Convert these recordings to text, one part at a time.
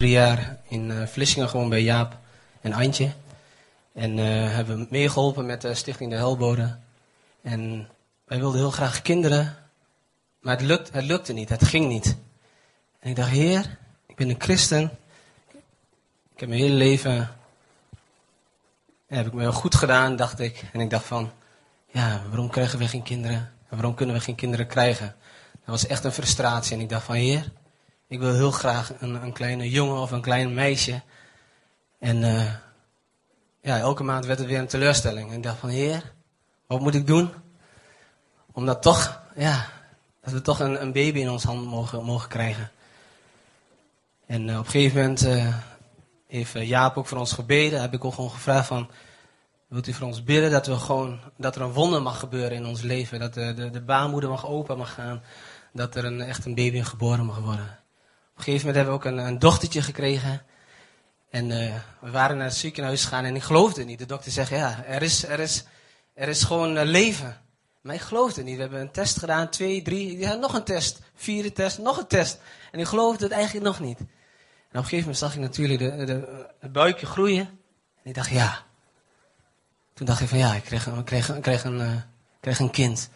drie jaar in uh, Vlissingen gewoon bij Jaap en Antje. En uh, hebben meegeholpen met de Stichting de Helbode. En wij wilden heel graag kinderen, maar het, lukt, het lukte niet, het ging niet. En ik dacht, Heer, ik ben een christen. Ik heb mijn hele leven, heb ik me wel goed gedaan, dacht ik. En ik dacht van, ja, waarom krijgen we geen kinderen? En waarom kunnen we geen kinderen krijgen? Dat was echt een frustratie. En ik dacht van, Heer, ik wil heel graag een, een kleine jongen of een klein meisje. En uh, ja, elke maand werd het weer een teleurstelling. En ik dacht van, Heer, wat moet ik doen? Om dat toch, ja, dat we toch een, een baby in ons hand mogen, mogen krijgen. En uh, op een gegeven moment uh, heeft Jaap ook voor ons gebeden. Heb ik ook gewoon gevraagd van, wilt u voor ons bidden dat, we gewoon, dat er een wonder mag gebeuren in ons leven. Dat de, de, de baarmoeder mag open mag gaan. Dat er een, echt een baby geboren mag worden. Op een gegeven moment hebben we ook een, een dochtertje gekregen. En uh, we waren naar het ziekenhuis gegaan en ik geloofde niet. De dokter zegt, ja, er is, er is, er is gewoon uh, leven. Maar ik geloofde niet. We hebben een test gedaan, twee, drie, nog een test, vierde test, nog een test. En ik geloofde het eigenlijk nog niet. En op een gegeven moment zag ik natuurlijk de, de, het buikje groeien. En ik dacht, ja. Toen dacht ik van, ja, ik kreeg, ik ik kreeg, een, ik kreeg een kind.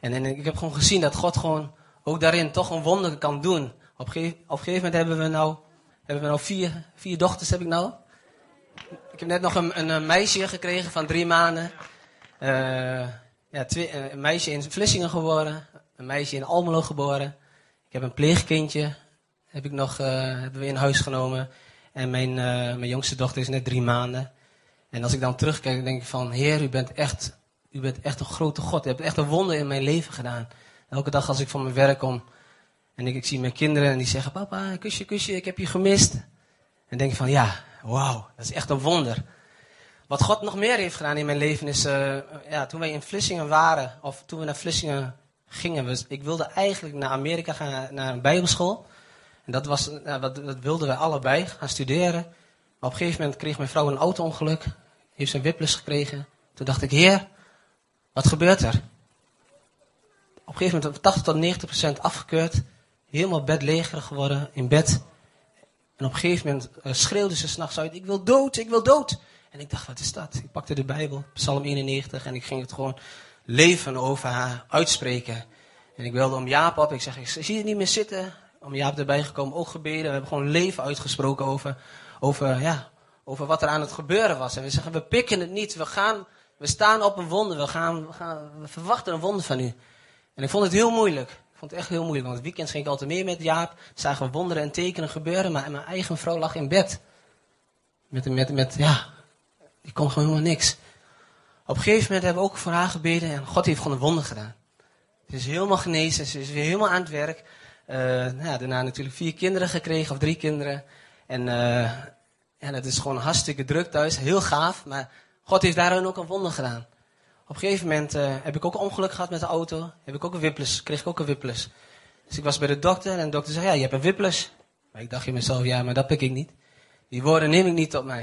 En, en ik heb gewoon gezien dat God gewoon ook daarin toch een wonder kan doen. Op gegeven, een gegeven moment hebben we nou hebben we nou vier, vier dochters heb ik nou. Ik heb net nog een, een, meisje gekregen van drie maanden. Uh, ja, twee, een meisje in Vlissingen geboren. Een meisje in Almelo geboren. Ik heb een pleegkindje. Heb ik nog, uh, hebben we in huis genomen. En mijn, mijn jongste dochter is net drie maanden. En als ik dan terugkijk, denk ik van... Heer, u bent echt, u bent echt een grote God. U hebt echt een wonder in mijn leven gedaan. Elke dag als ik van mijn werk kom... En ik, ik, zie mijn kinderen en die zeggen, papa, kusje, kusje, ik heb je gemist. En denk ik van, ja, wauw, dat is echt een wonder. Wat God nog meer heeft gedaan in mijn leven is, uh, ja, toen wij in Vlissingen waren, of toen we naar Vlissingen gingen, ik wilde eigenlijk naar Amerika gaan, naar een bijbelschool. En dat, was, dat wilden we allebei, gaan studeren. Maar op een gegeven moment kreeg mijn vrouw een auto-ongeluk, heeft ze een whiplash gekregen. Toen dacht ik, heer, wat gebeurt er? Op een gegeven moment 80 tot 90 procent afgekeurd helemaal bedlegerig geworden in bed. En op een gegeven moment uh, schreeuwde ze s'nachts uit, ik wil dood, ik wil dood. En ik dacht, wat is dat? Ik pakte de Bijbel, Psalm 91, en ik ging het gewoon leven over haar uitspreken. En ik wilde om Jaap op, ik zeg, ik zie je niet meer zitten. Om Jaap erbij gekomen, ook gebeden. We hebben gewoon leven uitgesproken over, over, ja, over wat er aan het gebeuren was. En we zeggen, we pikken het niet, we gaan, we staan op een wonder, we, gaan, we, gaan, we verwachten een wonder van u. En ik vond het heel moeilijk. Vond het echt heel moeilijk, want het weekend ging ik altijd meer met Jaap. Zagen we wonderen en tekenen gebeuren, maar mijn eigen vrouw lag in bed. Met, met, met ja, die kon gewoon helemaal niks. Op een gegeven moment hebben we ook voor haar gebeden en God heeft gewoon een wonder gedaan. Ze is helemaal genezen, ze is weer helemaal aan het werk. Uh, nou ja, daarna natuurlijk vier kinderen gekregen, of drie kinderen. En uh, ja, dat is gewoon hartstikke druk thuis, heel gaaf. Maar God heeft daarin ook een wonder gedaan. Op een gegeven moment uh, heb ik ook een ongeluk gehad met de auto. Heb ik ook een whiplash, kreeg ik ook een whiplash. Dus ik was bij de dokter en de dokter zei, ja, je hebt een whiplash. Maar ik dacht in mezelf, ja, maar dat pik ik niet. Die woorden neem ik niet tot mij.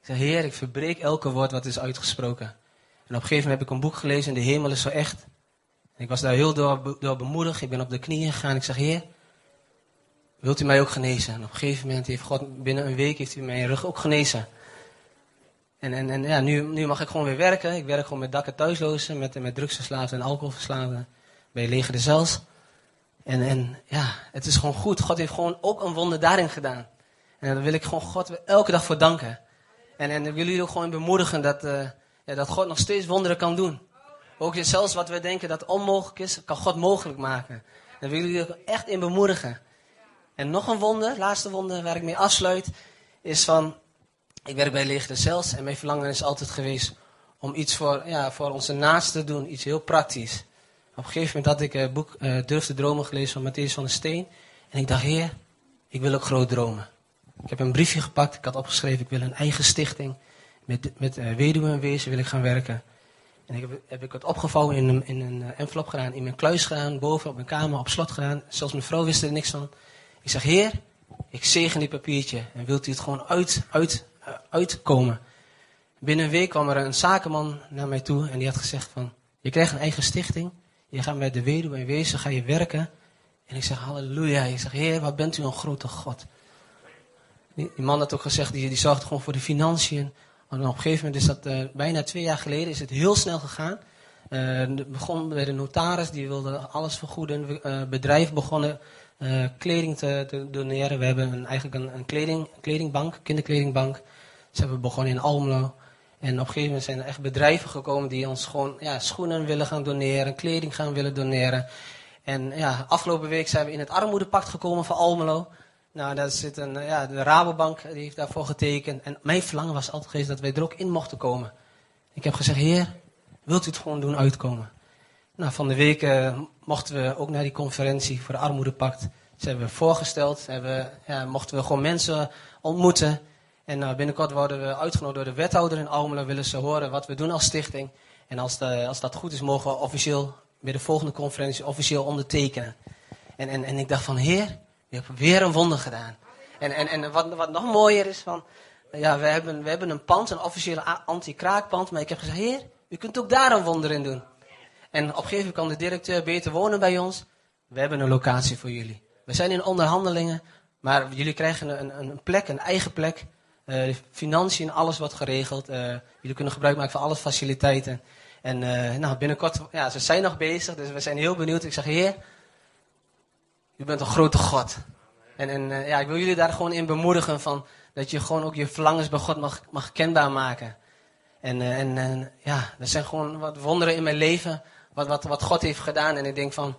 Ik zei, heer, ik verbreek elke woord wat is uitgesproken. En op een gegeven moment heb ik een boek gelezen, De Hemel is zo echt. En ik was daar heel door, door bemoedigd. Ik ben op de knieën gegaan. Ik zeg, heer, wilt u mij ook genezen? En op een gegeven moment heeft God, binnen een week heeft hij mijn rug ook genezen. En, en, en ja, nu, nu mag ik gewoon weer werken. Ik werk gewoon met dakken thuislozen, met, met drugsverslaafden en alcoholverslaafden. Bij Leger de Zels. En, en ja, het is gewoon goed. God heeft gewoon ook een wonder daarin gedaan. En daar wil ik gewoon God elke dag voor danken. En, en ik wil jullie ook gewoon bemoedigen dat, uh, ja, dat God nog steeds wonderen kan doen. Ook zelfs wat we denken dat onmogelijk is, kan God mogelijk maken. Daar wil ik jullie ook echt in bemoedigen. En nog een wonder, laatste wonder waar ik mee afsluit, is van ik werk bij Leger Zels en mijn verlangen is altijd geweest om iets voor, ja, voor onze naasten te doen, iets heel praktisch. Op een gegeven moment had ik het boek uh, Durf te dromen gelezen van Matthäus van der Steen. En ik dacht, heer, ik wil ook groot dromen. Ik heb een briefje gepakt, ik had opgeschreven, ik wil een eigen stichting. Met, met uh, weduwen en wezen wil ik gaan werken. En ik heb, heb ik het opgevouwen in een, in een envelop gedaan, in mijn kluis gedaan, boven op mijn kamer, op slot gedaan. Zelfs mijn vrouw wist er niks van. Ik zeg, heer, ik zegen dit papiertje en wilt u het gewoon uit, uit uitkomen. Binnen een week kwam er een zakenman naar mij toe en die had gezegd van, je krijgt een eigen stichting, je gaat met de weduwe en wezen, ga je werken. En ik zeg, halleluja, ik zeg, heer, wat bent u een grote God. die, man had ook gezegd, die, die gewoon voor de financiën. En op een gegeven moment is dat uh, bijna twee jaar geleden, is het heel snel gegaan. Het begon bij de notaris, die wilde alles vergoeden. Uh, bedrijf begonnen kleding te, doneren. We hebben een, eigenlijk een, een kleding, kledingbank, kinderkledingbank. Ze hebben begonnen in Almelo. En op een gegeven moment zijn er echt bedrijven gekomen die ons gewoon ja, schoenen willen gaan doneren, kleding gaan willen doneren. En ja, afgelopen week zijn we in het armoedepact gekomen van Almelo. Nou, daar zit een, ja, de Rabobank die heeft daarvoor getekend. En mijn verlangen was altijd geweest dat wij er ook in mochten komen. Ik heb gezegd, heer, wilt u het gewoon doen uitkomen? Nou, van de week uh, mochten we ook naar die conferentie voor de armoedepact. Ze hebben we voorgesteld, hebben, ja, mochten we gewoon mensen ontmoeten. En uh, binnenkort worden we uitgenodigd door de wethouder in Almelo. Willen ze horen wat we doen als stichting. En als, de, als dat goed is, mogen we officieel bij de volgende conferentie officieel ondertekenen. En, en, en ik dacht van, heer, je hebt weer een wonder gedaan. En, en, en wat, wat nog mooier is van, ja, we hebben, we hebben een pand, een officiële anti-kraakpand. Maar ik heb gezegd, heer, u kunt ook daar een wonder in doen. En op een gegeven moment kan de directeur beter wonen bij ons. We hebben een locatie voor jullie. We zijn in onderhandelingen, maar jullie krijgen een, een plek, een eigen plek. Uh, financiën, alles wordt geregeld. Uh, jullie kunnen gebruik maken van alle faciliteiten. En uh, nou, binnenkort, ja, ze zijn nog bezig, dus we zijn heel benieuwd. Ik zeg, heer, u bent een grote God. En, en ja, ik wil jullie daar gewoon in bemoedigen van dat je gewoon ook je verlangens bij God mag, mag kenbaar maken. En, en, en ja, er zijn gewoon wat wonderen in mijn leven, wat, wat, wat God heeft gedaan. En ik denk van,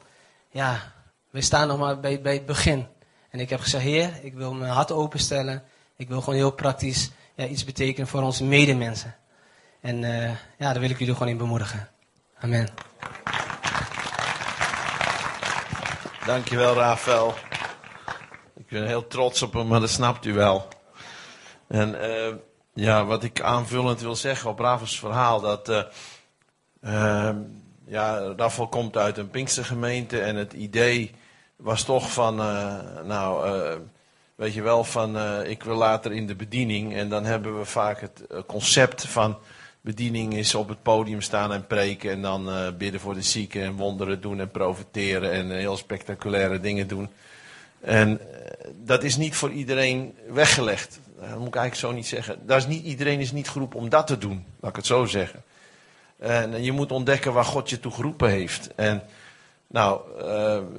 ja, we staan nog maar bij, bij het begin. En ik heb gezegd, Heer, ik wil mijn hart openstellen. Ik wil gewoon heel praktisch ja, iets betekenen voor onze medemensen. En uh, ja, daar wil ik jullie gewoon in bemoedigen. Amen. Dankjewel, Rafael. Ik ben heel trots op hem, maar dat snapt u wel. En uh, ja, wat ik aanvullend wil zeggen op Rafaels verhaal, dat uh, uh, ja, Rafael komt uit een Pinkstergemeente en het idee was toch van, nou, weet je wel, van ik wil later in de bediening. En dan hebben we vaak het concept van bediening is op het podium staan en preken en dan bidden voor de zieken en wonderen doen en profiteren en heel spectaculaire dingen doen. En dat is niet voor iedereen weggelegd. Dat moet ik eigenlijk zo niet zeggen. Is niet, iedereen is niet geroepen om dat te doen, laat ik het zo zeggen. En je moet ontdekken waar God je toe geroepen heeft. En nou,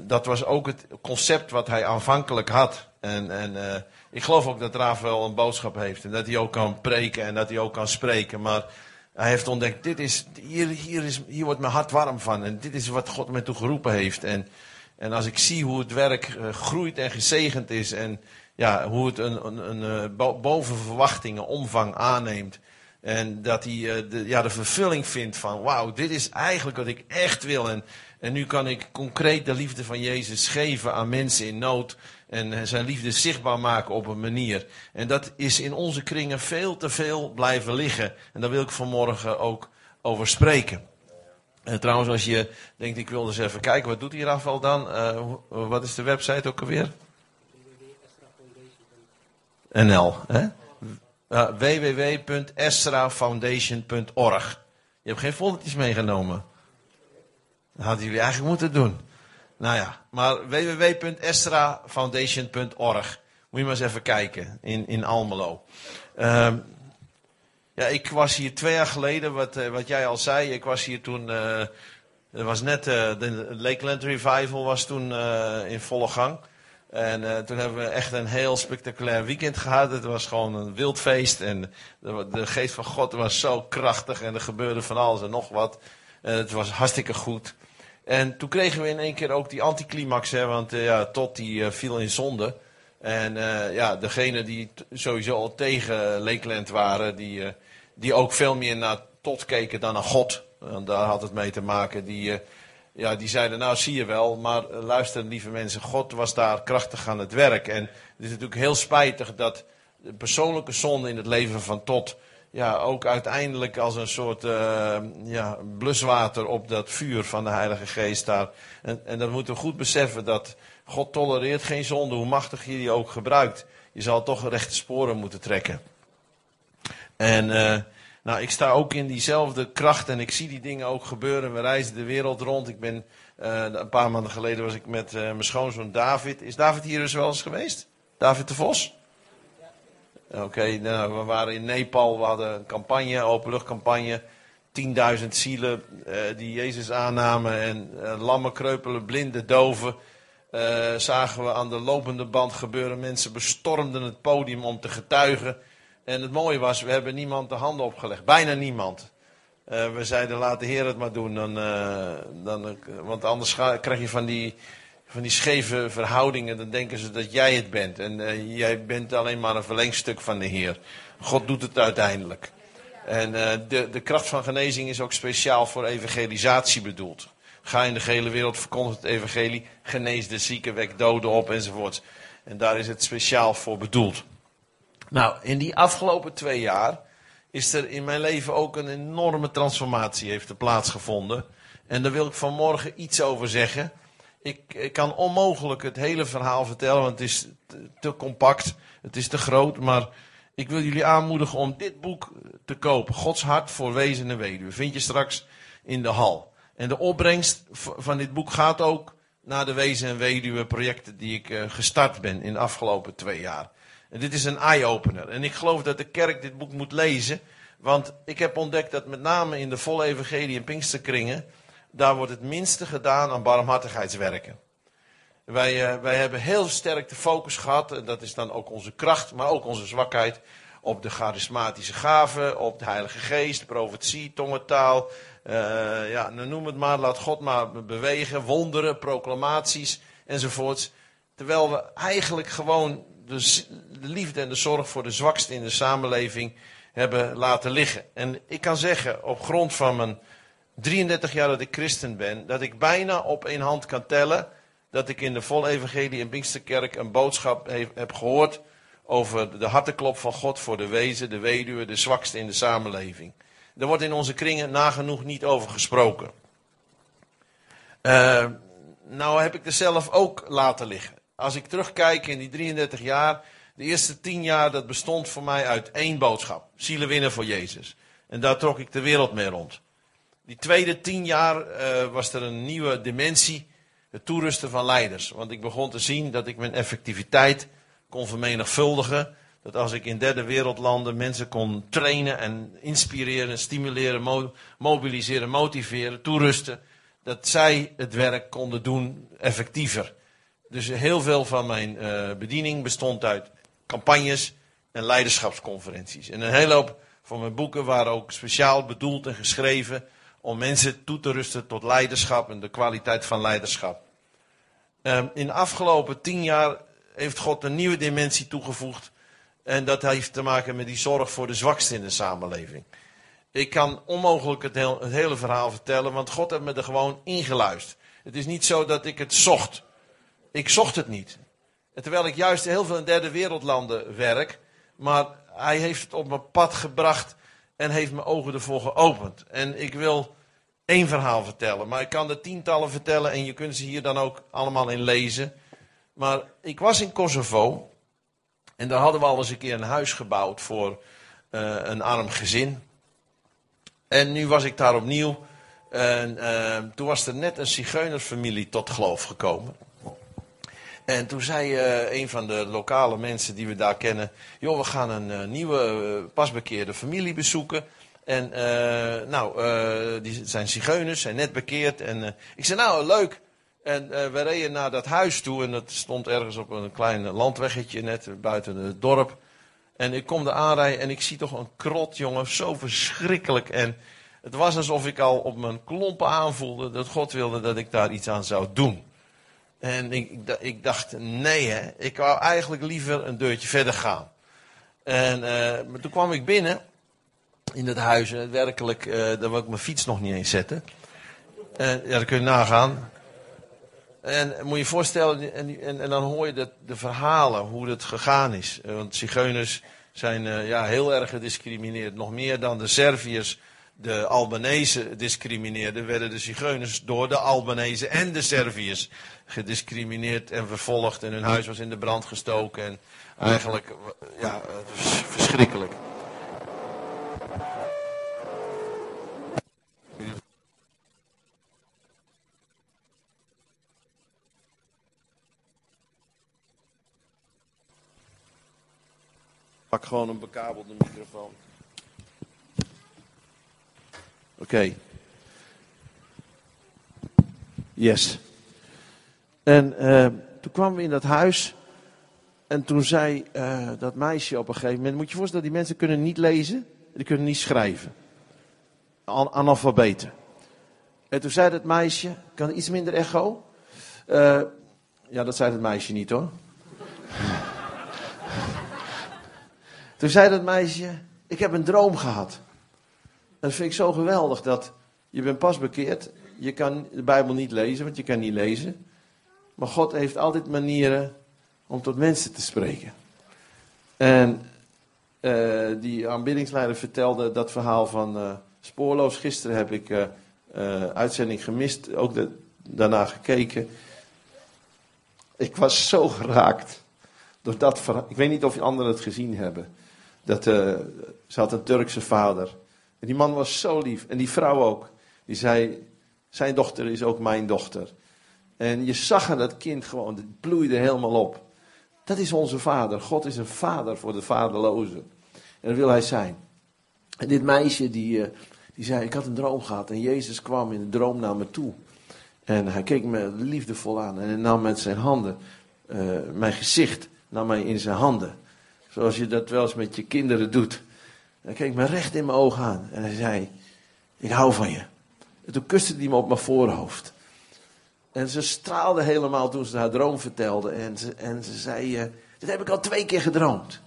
dat was ook het concept wat hij aanvankelijk had. En, en ik geloof ook dat Rafael een boodschap heeft. En dat hij ook kan preken en dat hij ook kan spreken. Maar hij heeft ontdekt, dit is, hier, hier, is, hier wordt mijn hart warm van. En dit is wat God me toe geroepen heeft. En, en als ik zie hoe het werk uh, groeit en gezegend is. En ja, hoe het een, een, een boven verwachtingen omvang aanneemt. En dat hij uh, de, ja, de vervulling vindt van, wauw, dit is eigenlijk wat ik echt wil. En, en nu kan ik concreet de liefde van Jezus geven aan mensen in nood en zijn liefde zichtbaar maken op een manier. En dat is in onze kringen veel te veel blijven liggen. En daar wil ik vanmorgen ook over spreken. En trouwens, als je denkt, ik wil eens even kijken, wat doet hier Rafael dan? Wat is de website ook alweer? NL, hè? Uh, www.esrafoundation.org. Je hebt geen foldertjes meegenomen. Dat hadden jullie eigenlijk moeten doen. Nou ja, maar www.estrafoundation.org. Moet je maar eens even kijken in, in Almelo. Uh, ja, ik was hier twee jaar geleden, wat, uh, wat jij al zei. Ik was hier toen, uh, er was net, de Lakeland Revival was toen in volle gang. En toen hebben we echt een heel spectaculair weekend gehad. Het was gewoon een wild feest. En de, de geest van God was zo krachtig. En er gebeurde van alles en nog wat. het was hartstikke goed. En toen kregen we in één keer ook die anticlimax, hè, want uh, ja, Tot die viel in zonde. En ja, degene die sowieso al tegen Lakeland waren, die, die ook veel meer naar Tot keken dan naar God. En daar had het mee te maken. Die, ja, die zeiden, nou zie je wel, maar luister lieve mensen, God was daar krachtig aan het werk. En het is natuurlijk heel spijtig dat de persoonlijke zonde in het leven van Tot ja, ook uiteindelijk als een soort uh, ja, bluswater op dat vuur van de Heilige Geest daar. En, en dan moeten we goed beseffen dat God tolereert geen zonde, hoe machtig je die ook gebruikt. Je zal toch rechte sporen moeten trekken. En uh, nou, ik sta ook in diezelfde kracht en ik zie die dingen ook gebeuren. We reizen de wereld rond. Ik ben, uh, een paar maanden geleden was ik met mijn schoonzoon David. Is David hier dus wel eens geweest? David de Vos? Oké, nou, we waren in Nepal, we hadden een campagne, openluchtcampagne. 10.000 zielen uh, die Jezus aannamen en lammen, kreupelen, blinden, doven. Zagen we aan de lopende band gebeuren. Mensen bestormden het podium om te getuigen. En het mooie was, we hebben niemand de handen opgelegd. Bijna niemand. we zeiden, laat de Heer het maar doen. Dan, dan, want anders krijg je van die, van die scheve verhoudingen. Dan denken ze dat jij het bent. En jij bent alleen maar een verlengstuk van de Heer. God doet het uiteindelijk. En de, de kracht van genezing is ook speciaal voor evangelisatie bedoeld. Ga in de gehele wereld, verkondig het evangelie, genees de zieken, wek doden op enzovoort. En daar is het speciaal voor bedoeld. Nou, in die afgelopen twee jaar is er in mijn leven ook een enorme transformatie heeft plaatsgevonden. En daar wil ik vanmorgen iets over zeggen. Ik, ik kan onmogelijk het hele verhaal vertellen, want het is te, te compact, het is te groot, maar ik wil jullie aanmoedigen om dit boek te kopen. Gods hart voor wezen en weduwe. Vind je straks in de hal. En de opbrengst van dit boek gaat ook naar de wezen en weduwe projecten die ik uh, gestart ben in de afgelopen twee jaar. Dit is een eye-opener. En ik geloof dat de kerk dit boek moet lezen. Want ik heb ontdekt dat met name in de volle evangelie en pinksterkringen, daar wordt het minste gedaan aan barmhartigheidswerken. Wij, uh, wij hebben heel sterk de focus gehad, en dat is dan ook onze kracht, maar ook onze zwakheid, op de charismatische gaven, op de Heilige Geest, profetie, tongentaal. Uh, ja, nou noem het maar, laat God maar bewegen, wonderen, proclamaties enzovoorts. Terwijl we eigenlijk gewoon de, de liefde en de zorg voor de zwakste in de samenleving hebben laten liggen. En ik kan zeggen, op grond van mijn 33 jaar dat ik christen ben, dat ik bijna op één hand kan tellen dat ik in de volle evangelie in Pinksterkerk een boodschap heb gehoord over de harteklop van God voor de wezen, de weduwe, de zwakste in de samenleving. Er wordt in onze kringen nagenoeg niet over gesproken. Uh, nou heb ik er zelf ook laten liggen. Als ik terugkijk in die 33 jaar, de eerste 10 jaar dat bestond voor mij uit één boodschap. Zielen winnen voor Jezus. En daar trok ik de wereld mee rond. Die tweede 10 jaar uh, was er een nieuwe dimensie het toerusten van leiders. Want ik begon te zien dat ik mijn effectiviteit kon vermenigvuldigen. Dat als ik in derde wereldlanden mensen kon trainen en inspireren, stimuleren, mobiliseren, motiveren, toerusten. Dat zij het werk konden doen effectiever. Dus heel veel van mijn uh, bediening bestond uit campagnes en leiderschapsconferenties. En een hele hoop van mijn boeken waren ook speciaal bedoeld en geschreven om mensen toe te rusten tot leiderschap en de kwaliteit van leiderschap. Um, in de afgelopen tien jaar heeft God een nieuwe dimensie toegevoegd. En dat heeft te maken met die zorg voor de zwakste in de samenleving. Ik kan onmogelijk het, het hele verhaal vertellen, want God heeft me er gewoon ingeluisterd. Het is niet zo dat ik het zocht. Ik zocht het niet. Terwijl ik juist heel veel in derde wereldlanden werk, maar hij heeft het op mijn pad gebracht en heeft mijn ogen ervoor geopend. En ik wil één verhaal vertellen. Maar ik kan er tientallen vertellen en je kunt ze hier dan ook allemaal in lezen. Maar ik was in Kosovo en daar hadden we al eens een keer een huis gebouwd voor uh, een arm gezin. En nu was ik daar opnieuw. En uh, toen was er net een zigeunersfamilie tot geloof gekomen. En toen zei uh, een van de lokale mensen die we daar kennen: joh, we gaan een nieuwe pasbekeerde familie bezoeken. En nou, die zijn zigeuners, zijn net bekeerd. En ik zei, nou, leuk. En we reden naar dat huis toe. En dat stond ergens op een klein landweggetje net buiten het dorp. En ik kom er aanrijden en ik zie toch een krot, jongen. Zo verschrikkelijk. En het was alsof ik al op mijn klompen aanvoelde dat God wilde dat ik daar iets aan zou doen. En ik, dacht, nee hè. Ik wou eigenlijk liever een deurtje verder gaan. En maar toen kwam ik binnen in het huis. En werkelijk, uh, daar wil ik mijn fiets nog niet eens zetten. En ja, dat kun je nagaan. En moet je je voorstellen, en, en, dan hoor je de, verhalen, hoe het gegaan is. Eh, want zigeuners zijn ja, heel erg gediscrimineerd. Nog meer dan de Serviërs de Albanese discrimineerden, werden de zigeuners door de Albanese en de Serviërs gediscrimineerd en vervolgd. En hun huis was in de brand gestoken. En eigenlijk, ja, verschrikkelijk. pak gewoon een bekabelde microfoon. Oké. Yes. En uh, toen kwamen we in dat huis. En toen zei uh, dat meisje op een gegeven moment. Moet je je voorstellen, die mensen kunnen niet lezen. Die kunnen niet schrijven. An analfabeten. En toen zei dat meisje. Kan iets minder echo? Uh, ja, dat zei het meisje niet hoor. toen zei dat meisje. Ik heb een droom gehad. Dat vind ik zo geweldig dat je bent pas bekeerd. Je kan de Bijbel niet lezen, want je kan niet lezen. Maar God heeft altijd manieren om tot mensen te spreken. En uh, die aanbiddingsleider vertelde dat verhaal van uh, Spoorloos. Gisteren heb ik uh, uitzending gemist, ook daarna gekeken. Ik was zo geraakt door dat verhaal. Ik weet niet of anderen het gezien hebben. Dat, ze had een Turkse vader. En die man was zo lief. En die vrouw ook. Die zei, zijn dochter is ook mijn dochter. En je zag dat kind gewoon, het bloeide helemaal op. Dat is onze vader. God is een vader voor de vaderlozen. En dat wil hij zijn. En dit meisje die, eh, die zei, ik had een droom gehad. En Jezus kwam in de droom naar me toe. En hij keek me liefdevol aan. En hij nam met zijn handen, uh, mijn gezicht, nam mij in zijn handen. Zoals je dat wel eens met je kinderen doet. Hij keek me recht in mijn ogen aan. En hij zei, ik hou van je. En toen kuste hij me op mijn voorhoofd. En ze straalde helemaal toen ze haar droom vertelde. En ze, en ze zei, uh, dit heb ik al twee keer gedroomd.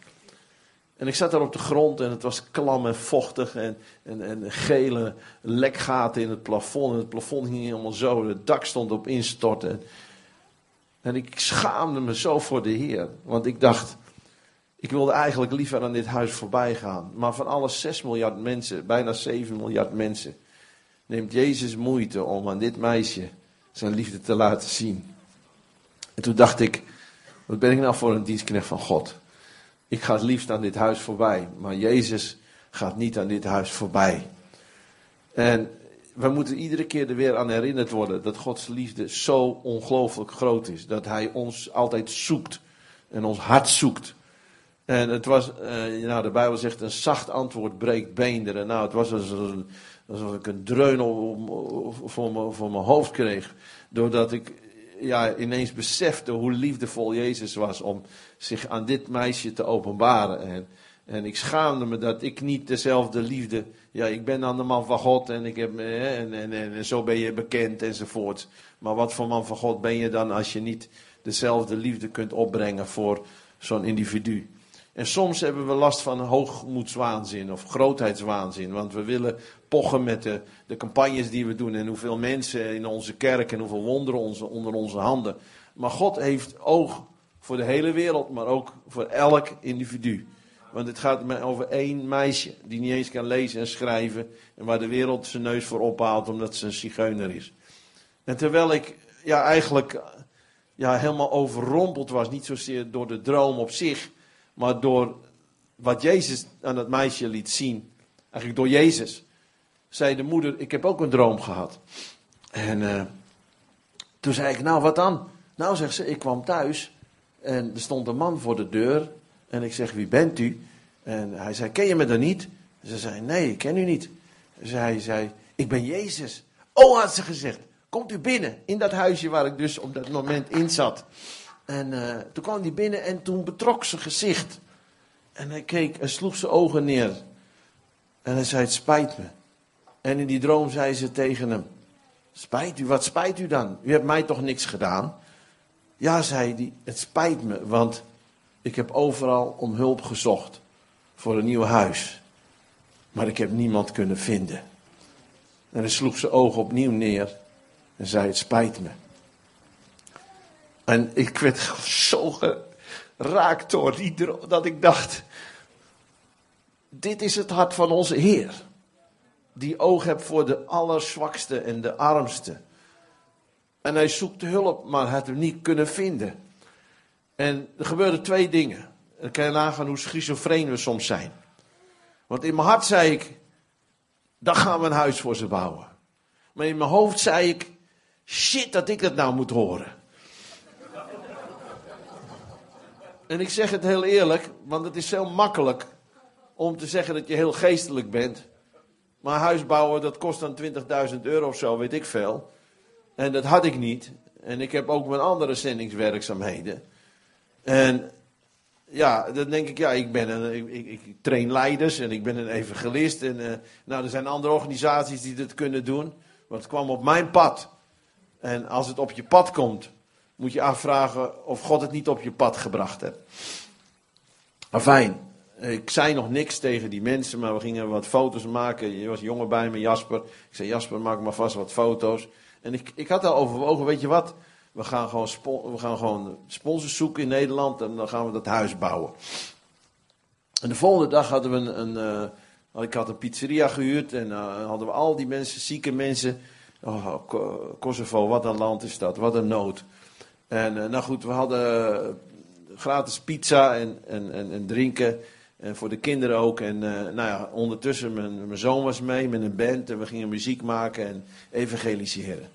En ik zat daar op de grond en het was klam en vochtig en, en, en gele lekgaten in het plafond. En het plafond ging helemaal zo, het dak stond op instorten. En ik schaamde me zo voor de Heer. Want ik dacht, ik wilde eigenlijk liever aan dit huis voorbij gaan. Maar van alle 6 miljard mensen, bijna 7 miljard mensen, neemt Jezus moeite om aan dit meisje zijn liefde te laten zien. En toen dacht ik, wat ben ik nou voor een dienstknecht van God? Ik ga het liefst aan dit huis voorbij, maar Jezus gaat niet aan dit huis voorbij. En we moeten iedere keer er weer aan herinnerd worden dat Gods liefde zo ongelooflijk groot is. Dat Hij ons altijd zoekt en ons hart zoekt. En het was, uh, nou de Bijbel zegt, een zacht antwoord breekt beenderen. Nou, het was alsof, ik een dreun voor voor mijn hoofd kreeg. Doordat ik ja, ineens besefte hoe liefdevol Jezus was om zich aan dit meisje te openbaren. En, en ik schaamde me dat ik niet dezelfde liefde. Ja, ik ben dan de man van God en, ik heb, en, en, en, en zo ben je bekend enzovoort. Maar wat voor man van God ben je dan als je niet dezelfde liefde kunt opbrengen voor zo'n individu? En soms hebben we last van hoogmoedswaanzin of grootheidswaanzin. Want we willen pochen met de, de campagnes die we doen. En hoeveel mensen in onze kerk en hoeveel wonderen onder onze handen. Maar God heeft oog voor de hele wereld, maar ook voor elk individu. Want het gaat over één meisje die niet eens kan lezen en schrijven. En waar de wereld zijn neus voor ophaalt omdat ze een zigeuner is. En terwijl ik ja, eigenlijk ja, helemaal overrompeld was. Niet zozeer door de droom op zich maar door wat Jezus aan dat meisje liet zien, eigenlijk door Jezus, zei de moeder: Ik heb ook een droom gehad. En uh, toen zei ik: Nou, wat dan? Nou, zegt ze: Ik kwam thuis en er stond een man voor de deur. En ik zeg: Wie bent u? En hij zei: Ken je me dan niet? Ze zei: Nee, ik ken u niet. Zij zei: Ik ben Jezus. Oh, had ze gezegd. Komt u binnen in dat huisje waar ik dus op dat moment in zat. En uh, toen kwam hij binnen en toen betrok zijn gezicht. En hij keek en sloeg zijn ogen neer. En hij zei: Het spijt me. En in die droom zei ze tegen hem: Spijt u, wat spijt u dan? U hebt mij toch niks gedaan? Ja, zei hij: Het spijt me, want ik heb overal om hulp gezocht voor een nieuw huis. Maar ik heb niemand kunnen vinden. En hij sloeg zijn ogen opnieuw neer en zei: Het spijt me. En ik werd zo geraakt door die dat ik dacht, dit is het hart van onze Heer. Die oog hebt voor de allerzwakste en de armste. En hij zoekt hulp, maar had hem niet kunnen vinden. En er gebeurden twee dingen. Dan kan je nagaan hoe schizofreen we soms zijn. Want in mijn hart zei ik, dan gaan we een huis voor ze bouwen. Maar in mijn hoofd zei ik, shit dat ik dat nou moet horen. En ik zeg het heel eerlijk, want het is zo makkelijk om te zeggen dat je heel geestelijk bent. Maar huisbouwen, dat kost dan 20.000 euro of zo, weet ik veel. En dat had ik niet. En ik heb ook mijn andere zendingswerkzaamheden. En ja, dan denk ik, ja, ik, ben een, ik, ik, train leiders en ik ben een evangelist. En uh, nou, er zijn andere organisaties die dit kunnen doen. Want het kwam op mijn pad. En als het op je pad komt, moet je afvragen of God het niet op je pad gebracht heeft. fijn. Ik zei nog niks tegen die mensen, maar we gingen wat foto's maken. Je was jonger bij me, Jasper. Ik zei, Jasper, maak maar vast wat foto's. En ik, ik had al overwogen, weet je wat? We gaan, gewoon we gaan gewoon sponsors zoeken in Nederland en dan gaan we dat huis bouwen. En de volgende dag hadden we een, een uh, ik had een pizzeria gehuurd en uh, hadden we al die mensen, zieke mensen. Oh, Kosovo, wat een land is dat, wat een nood. En uh, nou goed, we hadden gratis pizza en, en, en, en drinken. En voor de kinderen ook. En nou ja, ondertussen, mijn, mijn zoon was mee met een band. En we gingen muziek maken en evangeliseren.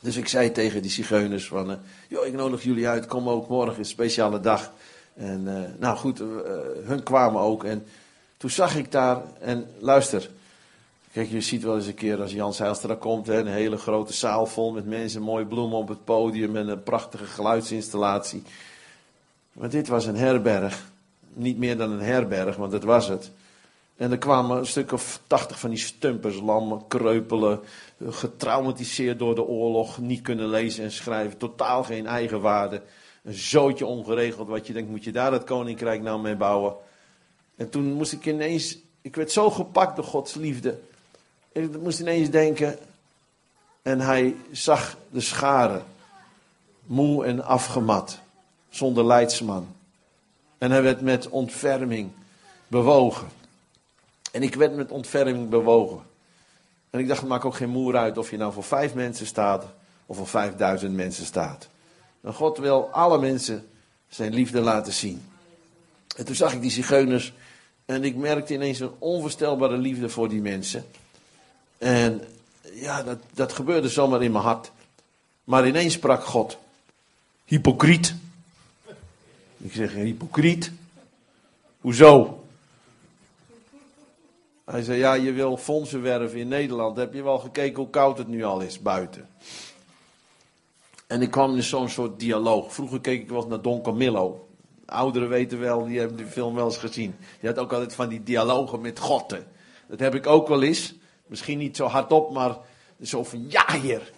Dus ik zei tegen die zigeuners van, joh, ik nodig jullie uit, kom ook morgen, een speciale dag. En nou goed, hun kwamen ook en toen zag ik daar, en luister, kijk je ziet wel eens een keer als Jan Zijlstra komt, hè, een hele grote zaal vol met mensen, mooie bloemen op het podium en een prachtige geluidsinstallatie. Maar dit was een herberg, niet meer dan een herberg, want dat was het. En er kwamen een stuk of tachtig van die stumpers, lammen, kreupelen, getraumatiseerd door de oorlog, niet kunnen lezen en schrijven, totaal geen eigenwaarde. Een zootje ongeregeld, wat je denkt, moet je daar het koninkrijk nou mee bouwen? En toen moest ik ineens, ik werd zo gepakt door Gods liefde. Ik moest ineens denken, en hij zag de scharen, moe en afgemat, zonder leidsman. En hij werd met ontferming bewogen. En ik werd met ontferming bewogen. En ik dacht, het maakt ook geen moer uit of je nou voor vijf mensen staat of voor vijfduizend mensen staat. Maar God wil alle mensen zijn liefde laten zien. En toen zag ik die zigeuners en ik merkte ineens een onvoorstelbare liefde voor die mensen. En ja, dat, dat gebeurde zomaar in mijn hart. Maar ineens sprak God. Hypocriet. Ik zeg, hypocriet? Hoezo? Hij zei, ja, je wil fondsen werven in Nederland. Heb je wel gekeken hoe koud het nu al is buiten? En ik kwam in zo'n soort dialoog. Vroeger keek ik wel eens naar Don Camillo. Ouderen weten wel, die hebben die film wel eens gezien. Je had ook altijd van die dialogen met God. Dat heb ik ook wel eens. Misschien niet zo hardop, maar zo van, ja heer,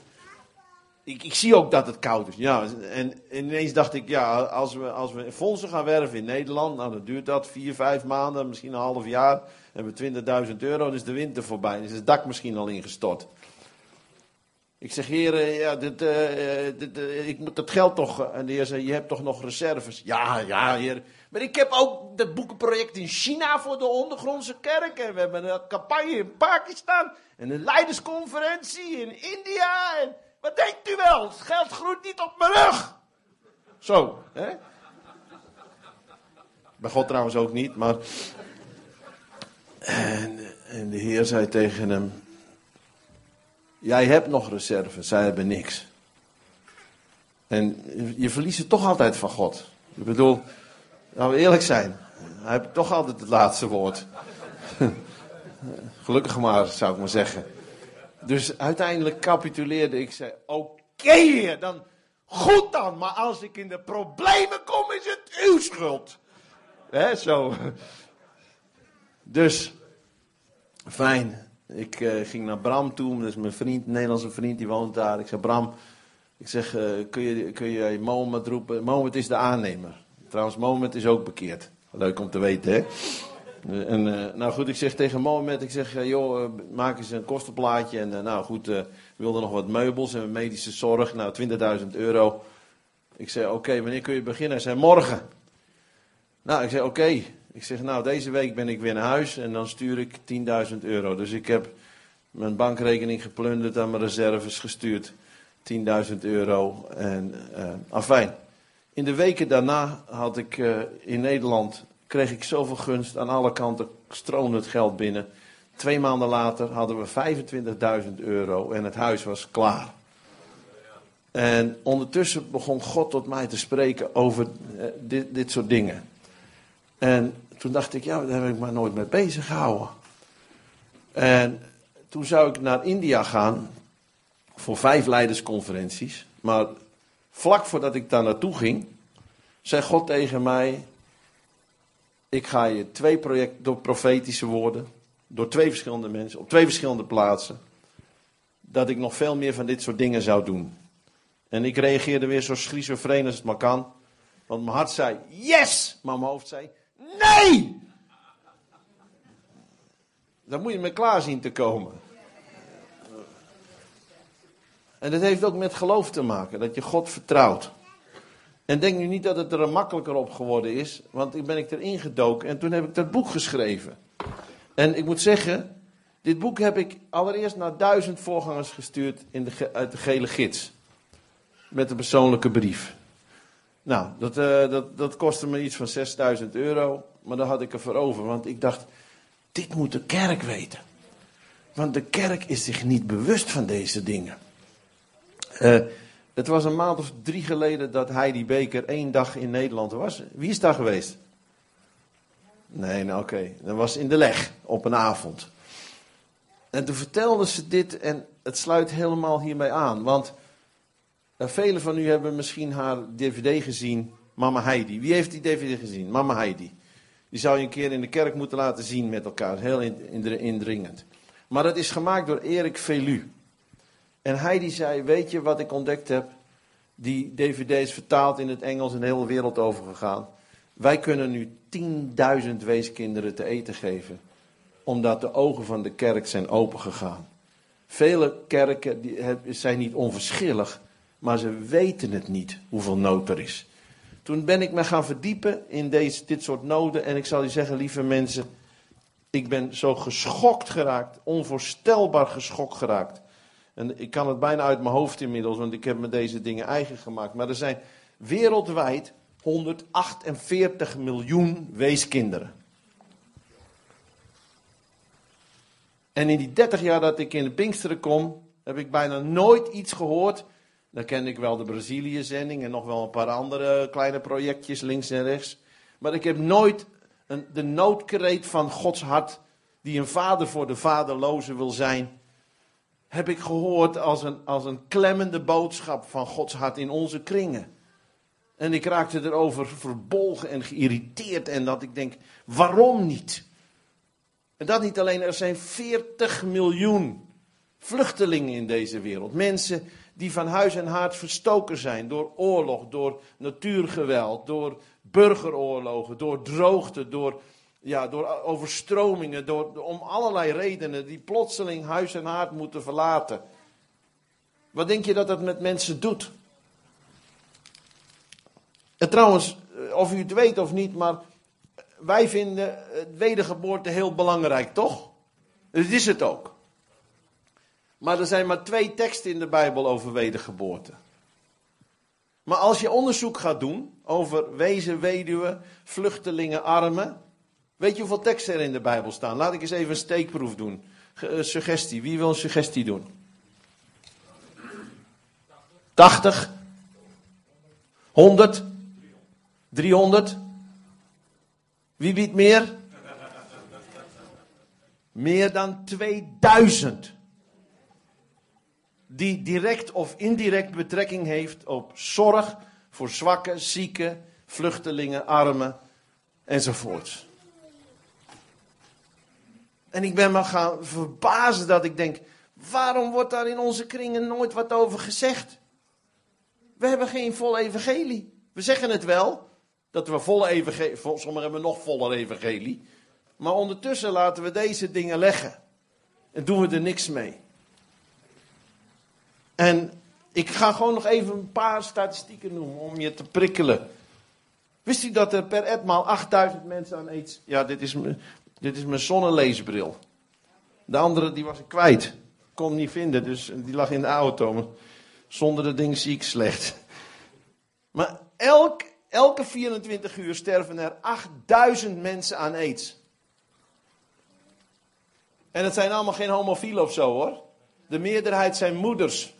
ik, ik, zie ook dat het koud is. Ja, en, ineens dacht ik, ja, als we, als we fondsen gaan werven in Nederland, nou dan duurt dat vier, vijf maanden, misschien een half jaar. Hebben we 20.000 euro, dan is de winter voorbij. Dan is het dak misschien al ingestort. Ik zeg, heer, ja, dit, uh, dit, uh, ik moet dat geld toch. En de heer zei, je hebt toch nog reserves? Ja, ja, heer. Maar ik heb ook dat boekenproject in China voor de ondergrondse kerk. En we hebben een campagne in Pakistan. En een leidersconferentie in India. En wat denkt u wel? Het geld groeit niet op mijn rug. Zo, hè? Bij God trouwens ook niet, maar. En, en de Heer zei tegen hem: Jij hebt nog reserves, zij hebben niks. En je verliest het toch altijd van God. Ik bedoel, laten we eerlijk zijn. Hij heeft toch altijd het laatste woord. Gelukkig maar, zou ik maar zeggen. Dus uiteindelijk capituleerde ik. zei: Oké, dan goed dan. Maar als ik in de problemen kom, is het uw schuld. Hè, zo. Dus, fijn. Ik uh, ging naar Bram toe, dat is mijn vriend, een Nederlandse vriend, die woont daar. Ik zei, Bram, ik zeg, uh, kun, je, kun je Mohammed roepen? Mohammed is de aannemer. Trouwens, Mohammed is ook bekeerd. Leuk om te weten, hè? En, uh, nou goed, ik zeg tegen Mohammed, ik zeg, joh, maak eens een kostenplaatje. En nou goed, we wilden nog wat meubels en medische zorg. Nou, 20.000 euro. Ik zei, oké, wanneer kun je beginnen? Hij zei, morgen. Nou, ik zei, oké. Ik zeg, nou, deze week ben ik weer naar huis en dan stuur ik 10.000 euro. Dus ik heb mijn bankrekening geplunderd en mijn reserves gestuurd. 10.000 euro en uh, afijn. In de weken daarna had ik uh, in Nederland, kreeg ik zoveel gunst. Aan alle kanten stroomde het geld binnen. Twee maanden later hadden we 25.000 euro en het huis was klaar. En ondertussen begon God tot mij te spreken over eh, dit, dit soort dingen. En toen dacht ik, ja, daar heb ik maar nooit mee bezig gehouden. En toen zou ik naar India gaan voor vijf leidersconferenties. Maar vlak voordat ik daar naartoe ging, zei God tegen mij: Ik ga je twee projecten door profetische woorden, door twee verschillende mensen, op twee verschillende plaatsen, dat ik nog veel meer van dit soort dingen zou doen. En ik reageerde weer zo schizofreen als het maar kan. Want mijn hart zei yes, maar mijn hoofd zei nee. Dan moet je me klaar zien te komen. En dat heeft ook met geloof te maken, dat je God vertrouwt. En denk nu niet dat het er makkelijker op geworden is, want ik ben ik erin gedoken en toen heb ik dat boek geschreven. En ik moet zeggen, dit boek heb ik allereerst naar duizend voorgangers gestuurd in de, uit de gele gids. Met een persoonlijke brief. Nou, dat, uh, dat, dat kostte me iets van 6000 euro, maar daar had ik er voor over, want ik dacht, dit moet de kerk weten. Want de kerk is zich niet bewust van deze dingen. Uh, het was een maand of drie geleden dat Heidi Beker één dag in Nederland was. Wie is daar geweest? Nee, nou oké. Dat was in de leg op een avond. En toen vertelde ze dit en het sluit helemaal hiermee aan. Want uh, velen van u hebben misschien haar dvd gezien, Mama Heidi. Wie heeft die dvd gezien? Mama Heidi. Die zou je een keer in de kerk moeten laten zien met elkaar. Heel indringend. Maar dat is gemaakt door Erik Velu. En hij die zei, weet je wat ik ontdekt heb? Die dvd is vertaald in het Engels en de hele wereld overgegaan. Wij kunnen nu 10.000 weeskinderen te eten geven. Omdat de ogen van de kerk zijn opengegaan. Vele kerken zijn niet onverschillig, maar ze weten het niet hoeveel nood er is. Toen ben ik me gaan verdiepen in deze, dit soort noden. En ik zal je zeggen, lieve mensen, ik ben zo geschokt geraakt, onvoorstelbaar geschokt geraakt. En ik kan het bijna uit mijn hoofd inmiddels, want ik heb me deze dingen eigen gemaakt. Maar er zijn wereldwijd 148 miljoen weeskinderen. En in die 30 jaar dat ik in de Pinksteren kom, heb ik bijna nooit iets gehoord. Dan ken ik wel de Brazilië-zending en nog wel een paar andere kleine projectjes links en rechts. Maar ik heb nooit een, de noodkreet van Gods hart, die een vader voor de vaderloze wil zijn, heb ik gehoord als een, als een klemmende boodschap van Gods hart in onze kringen. En ik raakte erover verbolgen en geïrriteerd en dat ik denk, waarom niet? En dat niet alleen, er zijn 40 miljoen vluchtelingen in deze wereld. Mensen die van huis en haard verstoken zijn door oorlog, door natuurgeweld, door burgeroorlogen, door droogte, door ja, door overstromingen, door, om allerlei redenen, die plotseling huis en haard moeten verlaten. Wat denk je dat dat met mensen doet? En trouwens, eh, of u het weet of niet, maar wij vinden wedergeboorte heel belangrijk, toch? Dat is het ook. Maar er zijn maar twee teksten in de Bijbel over wedergeboorte. Maar als je onderzoek gaat doen over wezen, weduwen, vluchtelingen, armen, Weet je hoeveel teksten er in de Bijbel staan? Laat ik eens even een steekproef doen. Ge suggestie. Wie wil een suggestie doen? 80? 100? 300? Wie biedt meer? Meer dan 2000. Die direct of indirect betrekking heeft op zorg voor zwakken, zieken, vluchtelingen, armen enzovoorts. En ik ben me gaan verbazen dat ik denk, waarom wordt daar in onze kringen nooit wat over gezegd? We hebben geen vol evangelie. We zeggen het wel, dat we volle evangelie, sommigen hebben nog voller evangelie. Maar ondertussen laten we deze dingen leggen. En doen we er niks mee. En ik ga gewoon nog even een paar statistieken noemen om je te prikkelen. Wist u dat er per etmaal 8000 mensen aan aids... Ja, dit is dit is mijn zonneleesbril. De andere die was ik kwijt. Kon niet vinden, dus die lag in de auto. Zonder dat ding zie ik slecht. Maar elk, elke 24 uur sterven er 8000 mensen aan aids. En het zijn allemaal geen homofielen of zo hoor. De meerderheid zijn moeders.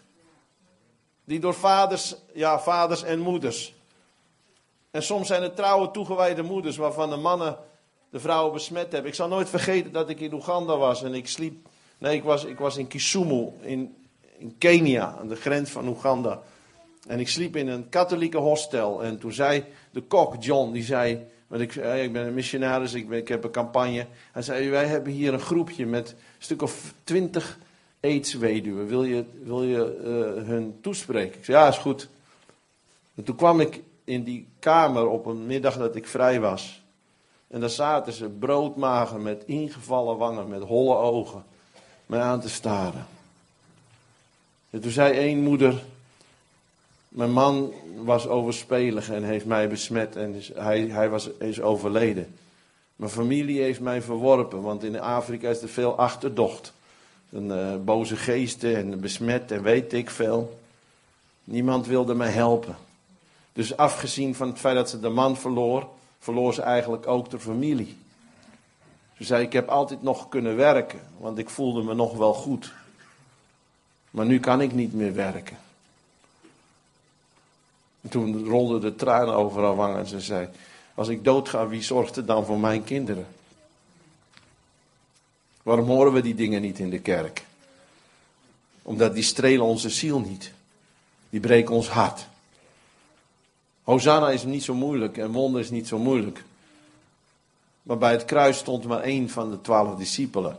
Die door vaders, ja, vaders en moeders. En soms zijn het trouwe toegewijde moeders waarvan de mannen de vrouwen besmet hebben. Ik zal nooit vergeten dat ik in Oeganda was en ik sliep. Nee, ik was, ik was in Kisumu, in, in Kenia, aan de grens van Oeganda. En ik sliep in een katholieke hostel. En toen zei de kok, John, die zei. Want ik, ik ben een missionaris, ik, ben, ik heb een campagne. Hij zei: Wij hebben hier een groepje met een stuk of twintig aidsweduwen. Wil je, wil je uh, hun toespreken? Ik zei: Ja, is goed. En toen kwam ik in die kamer op een middag dat ik vrij was. En daar zaten ze broodmagen met ingevallen wangen, met holle ogen, mij aan te staren. En toen zei één moeder: Mijn man was overspelig en heeft mij besmet en is, hij, hij was, is overleden. Mijn familie heeft mij verworpen, want in Afrika is er veel achterdocht. Een, uh, boze geesten en besmet en weet ik veel. Niemand wilde mij helpen. Dus afgezien van het feit dat ze de man verloor, verloor ze eigenlijk ook de familie. Ze zei: Ik heb altijd nog kunnen werken, want ik voelde me nog wel goed. Maar nu kan ik niet meer werken. En toen rolden de tranen over haar wangen en ze zei: Als ik doodga, wie zorgt er dan voor mijn kinderen? Waarom horen we die dingen niet in de kerk? Omdat die strelen onze ziel niet. Die breken ons hart. Hosanna is niet zo moeilijk en wonder is niet zo moeilijk. Maar bij het kruis stond maar één van de twaalf discipelen.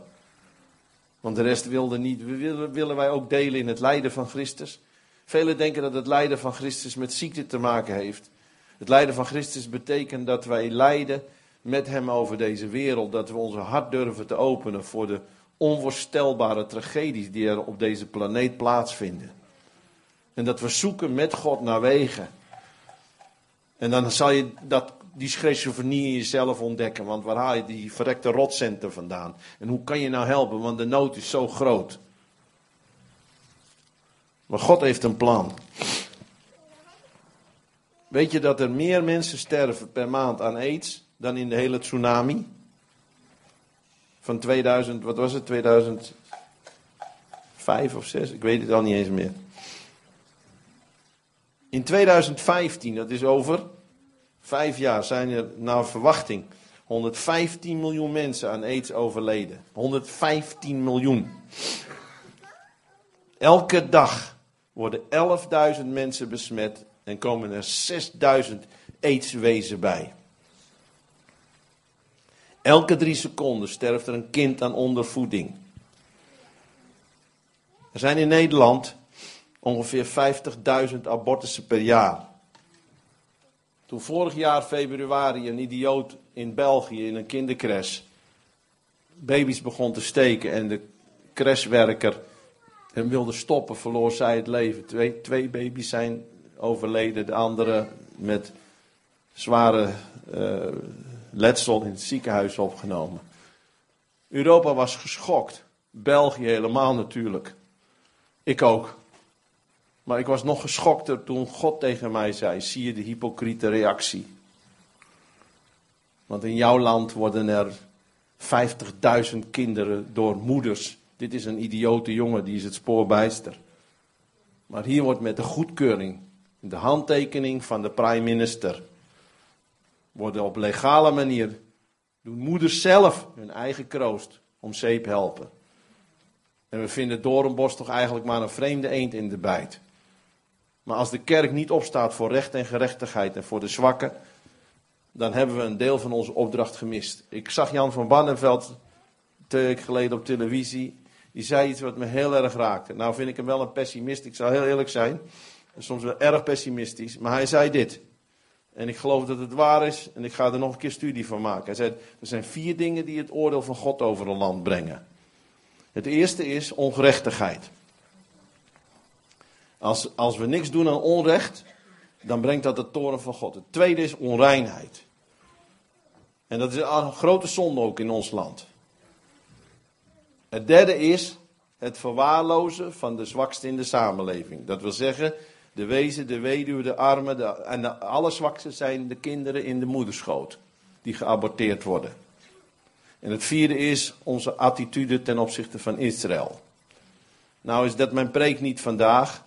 Want de rest wilde niet. Willen, wij ook delen in het lijden van Christus? Velen denken dat het lijden van Christus met ziekte te maken heeft. Het lijden van Christus betekent dat wij lijden met Hem over deze wereld. Dat we onze hart durven te openen voor de onvoorstelbare tragedies die er op deze planeet plaatsvinden. En dat we zoeken met God naar wegen en dan zal je dat, die schizofrenie in jezelf ontdekken. Want waar haal je die verrekte rotcenten vandaan? En hoe kan je nou helpen? Want de nood is zo groot. Maar God heeft een plan. Weet je dat er meer mensen sterven per maand aan aids dan in de hele tsunami? Van 2000, wat was het, 2005 of 6? Ik weet het al niet eens meer. In 2015, dat is over vijf jaar, zijn er naar verwachting 115 miljoen mensen aan aids overleden. 115 miljoen. Elke dag worden 11.000 mensen besmet en komen er 6.000 aidswezen bij. Elke drie seconden sterft er een kind aan ondervoeding. Er zijn in Nederland ongeveer 50.000 abortussen per jaar. Toen vorig jaar februari een idioot in België in een kindercrash baby's begon te steken en de crashwerker hem wilde stoppen, verloor zij het leven. Twee, twee baby's zijn overleden, de andere met zware uh, letsel in het ziekenhuis opgenomen. Europa was geschokt. België helemaal natuurlijk. Ik ook. Maar ik was nog geschokter toen God tegen mij zei: zie je de hypocriete reactie? Want in jouw land worden er 50.000 kinderen door moeders. Dit is een idiote jongen, die is het spoor bijster. Maar hier wordt met de goedkeuring, de handtekening van de prime minister, worden op legale manier, doen moeders zelf hun eigen kroost om zeep helpen. En we vinden Doornbos toch eigenlijk maar een vreemde eend in de bijt. Maar als de kerk niet opstaat voor recht en gerechtigheid en voor de zwakken, dan hebben we een deel van onze opdracht gemist. Ik zag Jan van Bannenveld twee weken geleden op televisie. Die zei iets wat me heel erg raakte. Nou vind ik hem wel een pessimist, ik zou heel eerlijk zijn. Soms wel erg pessimistisch. Maar hij zei dit. En ik geloof dat het waar is en ik ga er nog een keer studie van maken. Hij zei, er zijn vier dingen die het oordeel van God over een land brengen. Het eerste is ongerechtigheid. Als, als we niks doen aan onrecht, dan brengt dat de toren van God. Het tweede is onreinheid. En dat is een grote zonde ook in ons land. Het derde is het verwaarlozen van de zwakste in de samenleving. Dat wil zeggen, de wezen, de weduwe, de armen en de allerzwakste zijn de kinderen in de moederschoot die geaborteerd worden. En het vierde is onze attitude ten opzichte van Israël. Nou is dat mijn preek niet vandaag,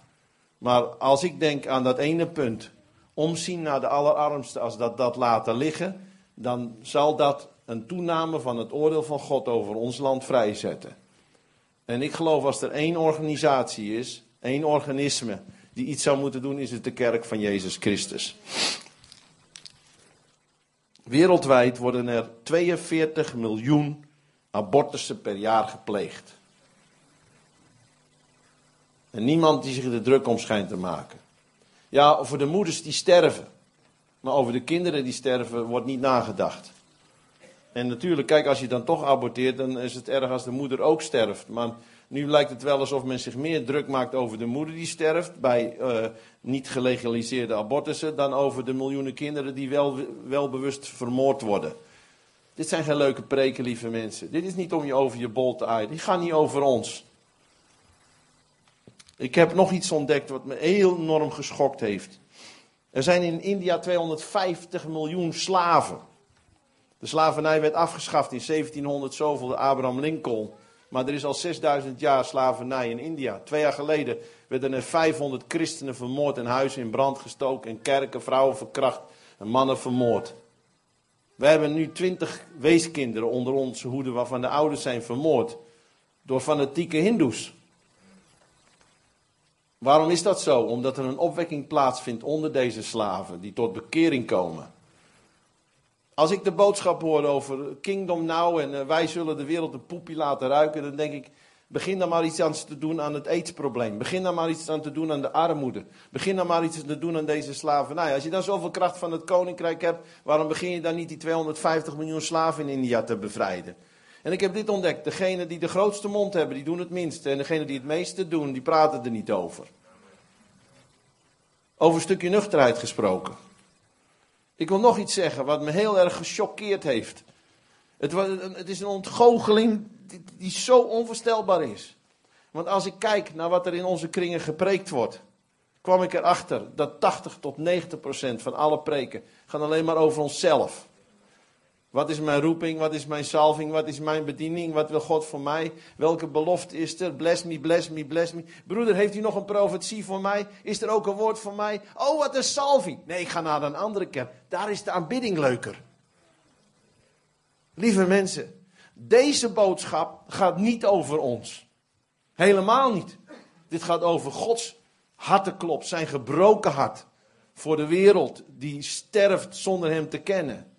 Maar als ik denk aan dat ene punt, omzien naar de allerarmste, als dat dat laten liggen, dan zal dat een toename van het oordeel van God over ons land vrijzetten. En ik geloof als er één organisatie is, één organisme, die iets zou moeten doen, is het de kerk van Jezus Christus. Wereldwijd worden er 42 miljoen abortussen per jaar gepleegd. En niemand die zich er druk om schijnt te maken. Ja, over de moeders die sterven. Maar over de kinderen die sterven wordt niet nagedacht. En natuurlijk, kijk, als je dan toch aborteert, dan is het erg als de moeder ook sterft. Maar nu lijkt het wel alsof men zich meer druk maakt over de moeder die sterft bij uh, niet gelegaliseerde abortussen, dan over de miljoenen kinderen die wel, wel bewust vermoord worden. Dit zijn geen leuke preken, lieve mensen. Dit is niet om je over je bol te aaien. Die gaan niet over ons. Ik heb nog iets ontdekt wat me heel enorm geschokt heeft. Er zijn in India 250 miljoen slaven. De slavernij werd afgeschaft in 1700 zoveel, de Abraham Lincoln. Maar er is al 6000 jaar slavernij in India. Twee jaar geleden werden er 500 christenen vermoord en huizen in brand gestoken. En kerken, vrouwen verkracht en mannen vermoord. We hebben nu 20 weeskinderen onder onze hoede waarvan de ouders zijn vermoord. Door fanatieke hindoes. Waarom is dat zo? Omdat er een opwekking plaatsvindt onder deze slaven die tot bekering komen. Als ik de boodschap hoor over Kingdom Now en eh, wij zullen de wereld een poepie laten ruiken, dan denk ik, begin dan maar iets aan te doen aan het aidsprobleem. Begin dan maar iets aan te doen aan de armoede. Begin dan maar iets te doen aan deze slavernij. Als je dan zoveel kracht van het koninkrijk hebt, waarom begin je dan niet die 250 miljoen slaven in India te bevrijden? En ik heb dit ontdekt. Degenen die de grootste mond hebben, die doen het minste. En degenen die het meeste doen, die praten er niet over. Over een stukje nuchterheid gesproken. Ik wil nog iets zeggen wat me heel erg gechoqueerd heeft. Het, het is een ontgoocheling die, die zo onvoorstelbaar is. Want als ik kijk naar wat er in onze kringen gepreekt wordt, kwam ik erachter dat 80 tot 90 procent van alle preken gaan alleen maar over onszelf. Wat is mijn roeping? Wat is mijn salving? Wat is mijn bediening? Wat wil God voor mij? Welke belofte is er? Bless me, bless me, bless me. Broeder, heeft u nog een profetie voor mij? Is er ook een woord voor mij? Oh, wat een salving. Nee, ik ga naar een andere kerk. Daar is de aanbidding leuker. Lieve mensen, deze boodschap gaat niet over ons. Helemaal niet. Dit gaat over Gods harteklop, zijn gebroken hart. Voor de wereld die sterft zonder hem te kennen.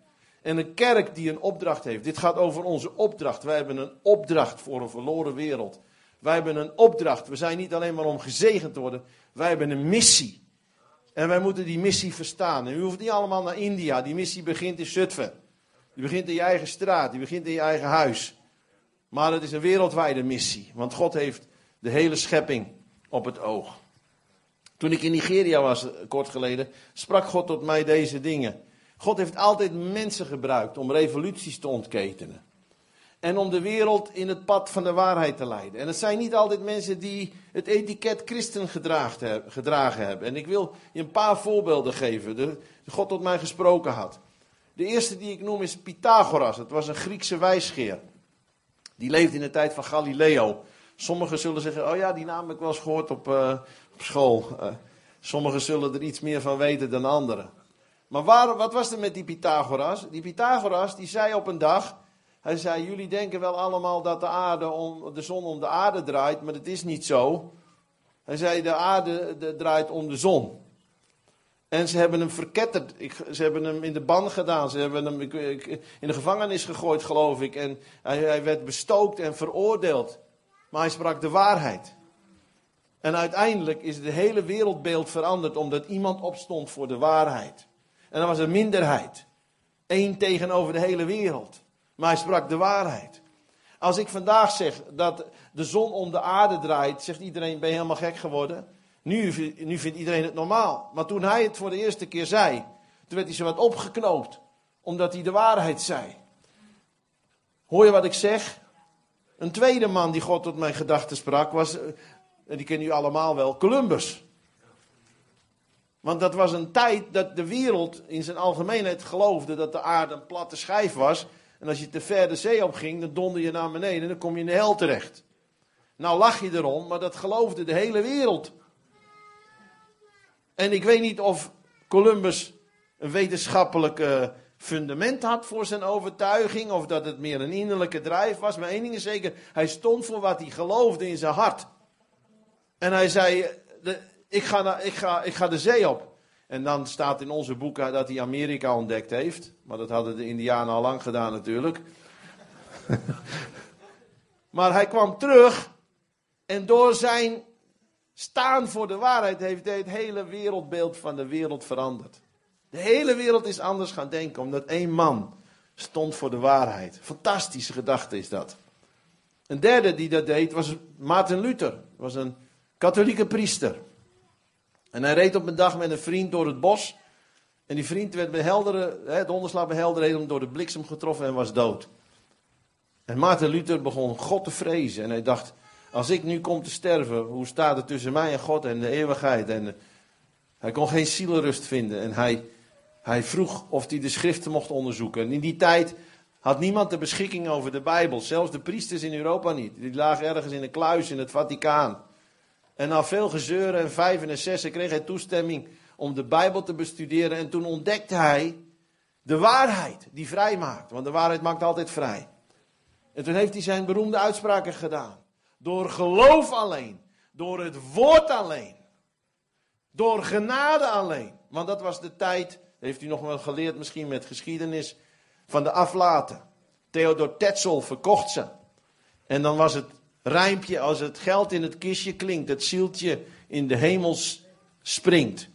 En een kerk die een opdracht heeft. Dit gaat over onze opdracht. Wij hebben een opdracht voor een verloren wereld. Wij hebben een opdracht. We zijn niet alleen maar om gezegend te worden. Wij hebben een missie. En wij moeten die missie verstaan. En u hoeft niet allemaal naar India. Die missie begint in Zutphen. Die begint in je eigen straat. Die begint in je eigen huis. Maar het is een wereldwijde missie. Want God heeft de hele schepping op het oog. Toen ik in Nigeria was, kort geleden, sprak God tot mij deze dingen. God heeft altijd mensen gebruikt om revoluties te ontketenen. En om de wereld in het pad van de waarheid te leiden. En het zijn niet altijd mensen die het etiket christen gedragen hebben. En ik wil je een paar voorbeelden geven. Die God tot mij gesproken had. De eerste die ik noem is Pythagoras. Het was een Griekse wijsgeer. Die leefde in de tijd van Galileo. Sommigen zullen zeggen: Oh ja, die naam heb ik wel eens gehoord op, uh, op school. Uh, sommigen zullen er iets meer van weten dan anderen. Maar waar, wat was er met die Pythagoras? Die Pythagoras die zei op een dag, hij zei, jullie denken wel allemaal dat de, aarde om, de zon om de aarde draait, maar dat is niet zo. Hij zei, de aarde de, draait om de zon. En ze hebben hem verketterd. ze hebben hem in de ban gedaan. Ze hebben hem in de gevangenis gegooid, geloof ik. En hij, hij werd bestookt en veroordeeld. Maar hij sprak de waarheid. En uiteindelijk is het hele wereldbeeld veranderd omdat iemand opstond voor de waarheid. En dat was een minderheid. Eén tegenover de hele wereld. Maar hij sprak de waarheid. Als ik vandaag zeg dat de zon om de aarde draait, zegt iedereen: ben je helemaal gek geworden? Nu, nu vindt iedereen het normaal. Maar toen hij het voor de eerste keer zei, toen werd hij zo wat opgeknoopt. Omdat hij de waarheid zei. Hoor je wat ik zeg? Een tweede man die God tot mijn gedachten sprak was, eh, en die kennen u allemaal wel, Columbus. Want dat was een tijd dat de wereld in zijn algemeenheid geloofde dat de aarde een platte schijf was. En als je te ver de zee op ging, dan donder je naar beneden en dan kom je in de hel terecht. Nou lach je erom, maar dat geloofde de hele wereld. En ik weet niet of Columbus een wetenschappelijk eh, fundament had voor zijn overtuiging, of dat het meer een innerlijke drijf was. Maar één ding is zeker, hij stond voor wat hij geloofde in zijn hart. En hij zei, de, ik, ga, ik, ga, ik ga de zee op. En dan staat in onze boeken dat hij Amerika ontdekt heeft. Maar dat hadden de Indianen al lang gedaan natuurlijk. maar hij kwam terug. En door zijn staan voor de waarheid heeft hij het hele wereldbeeld van de wereld veranderd. De hele wereld is anders gaan denken, omdat één man stond voor de waarheid. Fantastische gedachte is dat. Een derde die dat deed was Maarten Luther. was een katholieke priester. En hij reed op een dag met een vriend door het bos. En die vriend werd bij heldere, hè, donderslag bij heldere door de bliksem getroffen en was dood. En Maarten Luther begon God te vrezen. En hij dacht, als ik nu kom te sterven, hoe staat het tussen mij en God en de eeuwigheid? En hij kon geen zielenrust vinden. En hij, hij vroeg of hij de schriften mocht onderzoeken. En in die tijd had niemand de beschikking over de Bijbel. Zelfs de priesters in Europa niet. Die lagen ergens in een kluis in het Vaticaan. En na veel gezeuren en vijven en zessen kreeg hij toestemming om de Bijbel te bestuderen. En toen ontdekte hij de waarheid die vrij maakt. Want de waarheid maakt altijd vrij. En toen heeft hij zijn beroemde uitspraken gedaan. Door geloof alleen. Door het woord alleen. Door genade alleen. Want dat was de tijd, heeft u nog wel geleerd misschien met geschiedenis, van de aflaten. Theodor Tetzel verkocht ze. En dan was het rijmpje, als het geld in het kistje klinkt, het zieltje in de hemels springt.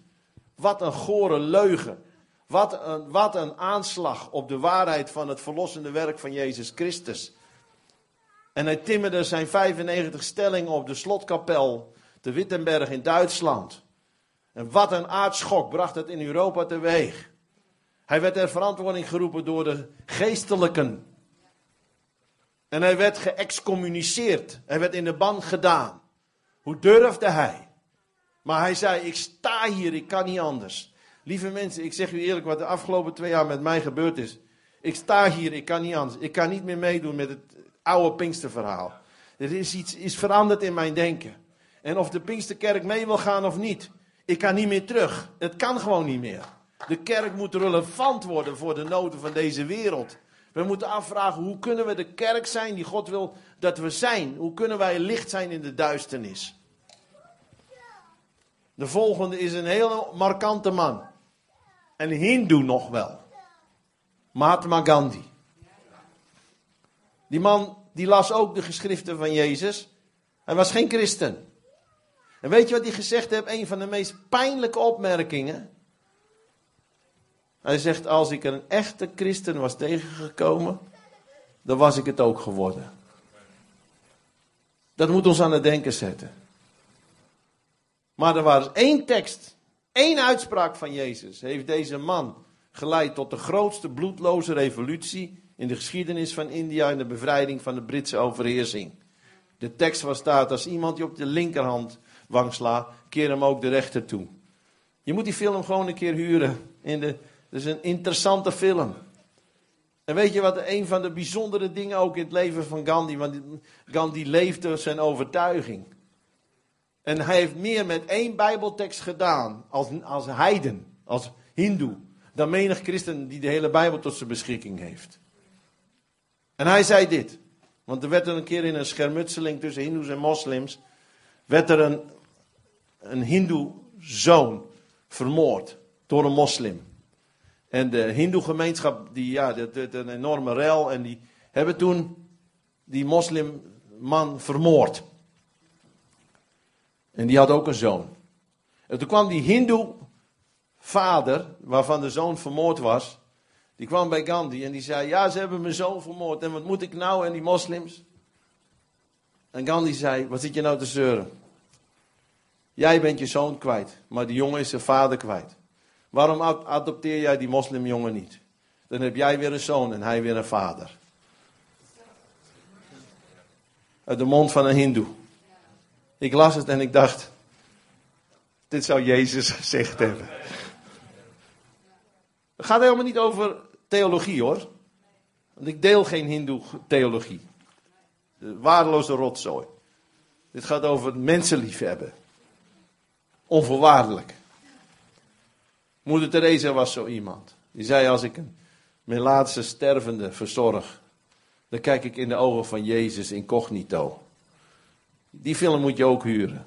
Wat een gore leugen. Wat een, wat een aanslag op de waarheid van het verlossende werk van Jezus Christus. En hij timmerde zijn 95 stellingen op de slotkapel te Wittenberg in Duitsland. En wat een aardschok bracht het in Europa teweeg. Hij werd ter verantwoording geroepen door de geestelijken. En hij werd geëxcommuniceerd. Hij werd in de ban gedaan. Hoe durfde hij? Maar hij zei: Ik sta hier, ik kan niet anders. Lieve mensen, ik zeg u eerlijk wat de afgelopen twee jaar met mij gebeurd is. Ik sta hier, ik kan niet anders. Ik kan niet meer meedoen met het oude Pinksterverhaal. Er is iets is veranderd in mijn denken. En of de Pinksterkerk mee wil gaan of niet, ik kan niet meer terug. Het kan gewoon niet meer. De kerk moet relevant worden voor de noden van deze wereld. We moeten afvragen, hoe kunnen we de kerk zijn die God wil dat we zijn? Hoe kunnen wij licht zijn in de duisternis? De volgende is een heel markante man. Een hindoe nog wel. Mahatma Gandhi. Die man die las ook de geschriften van Jezus. Hij was geen christen. En weet je wat hij gezegd heeft? Een van de meest pijnlijke opmerkingen. Hij zegt, als ik een echte christen was tegengekomen, dan was ik het ook geworden. Dat moet ons aan het denken zetten. Maar er was één tekst, één uitspraak van Jezus, heeft deze man geleid tot de grootste bloedloze revolutie in de geschiedenis van India en de bevrijding van de Britse overheersing. De tekst was staat, als iemand je op de linkerhand wang slaat, keer hem ook de rechter toe. Je moet die film gewoon een keer huren. In de, het is een interessante film. En weet je wat een van de bijzondere dingen ook in het leven van Gandhi, want Gandhi leefde zijn overtuiging. En hij heeft meer met één bijbeltekst gedaan als, als heiden, als hindoe, dan menig christen die de hele bijbel tot zijn beschikking heeft. En hij zei dit. Want er werd er een keer in een schermutseling tussen hindoes en moslims. werd er een, een hindoe zoon vermoord door een moslim. En de hindoe gemeenschap, die, ja, dat, dat, een enorme rel. En die hebben toen die moslimman vermoord. En die had ook een zoon. En toen kwam die hindoe vader, waarvan de zoon vermoord was. Die kwam bij Gandhi en die zei: Ja, ze hebben mijn zoon vermoord. En wat moet ik nou en die moslims? En Gandhi zei: Wat zit je nou te zeuren? Jij bent je zoon kwijt, maar die jongen is zijn vader kwijt. Waarom adopteer jij die moslimjongen niet? Dan heb jij weer een zoon en hij weer een vader. Uit de mond van een hindoe. Ik las het en ik dacht, dit zou Jezus gezegd hebben. Het gaat helemaal niet over theologie hoor. Want ik deel geen hindoe theologie. waardeloze rotzooi. Dit gaat over mensenliefhebben. Onvoorwaardelijk. Moeder Teresa was zo iemand. Die zei: Als ik mijn laatste stervende verzorg, dan kijk ik in de ogen van Jezus incognito. Die film moet je ook huren.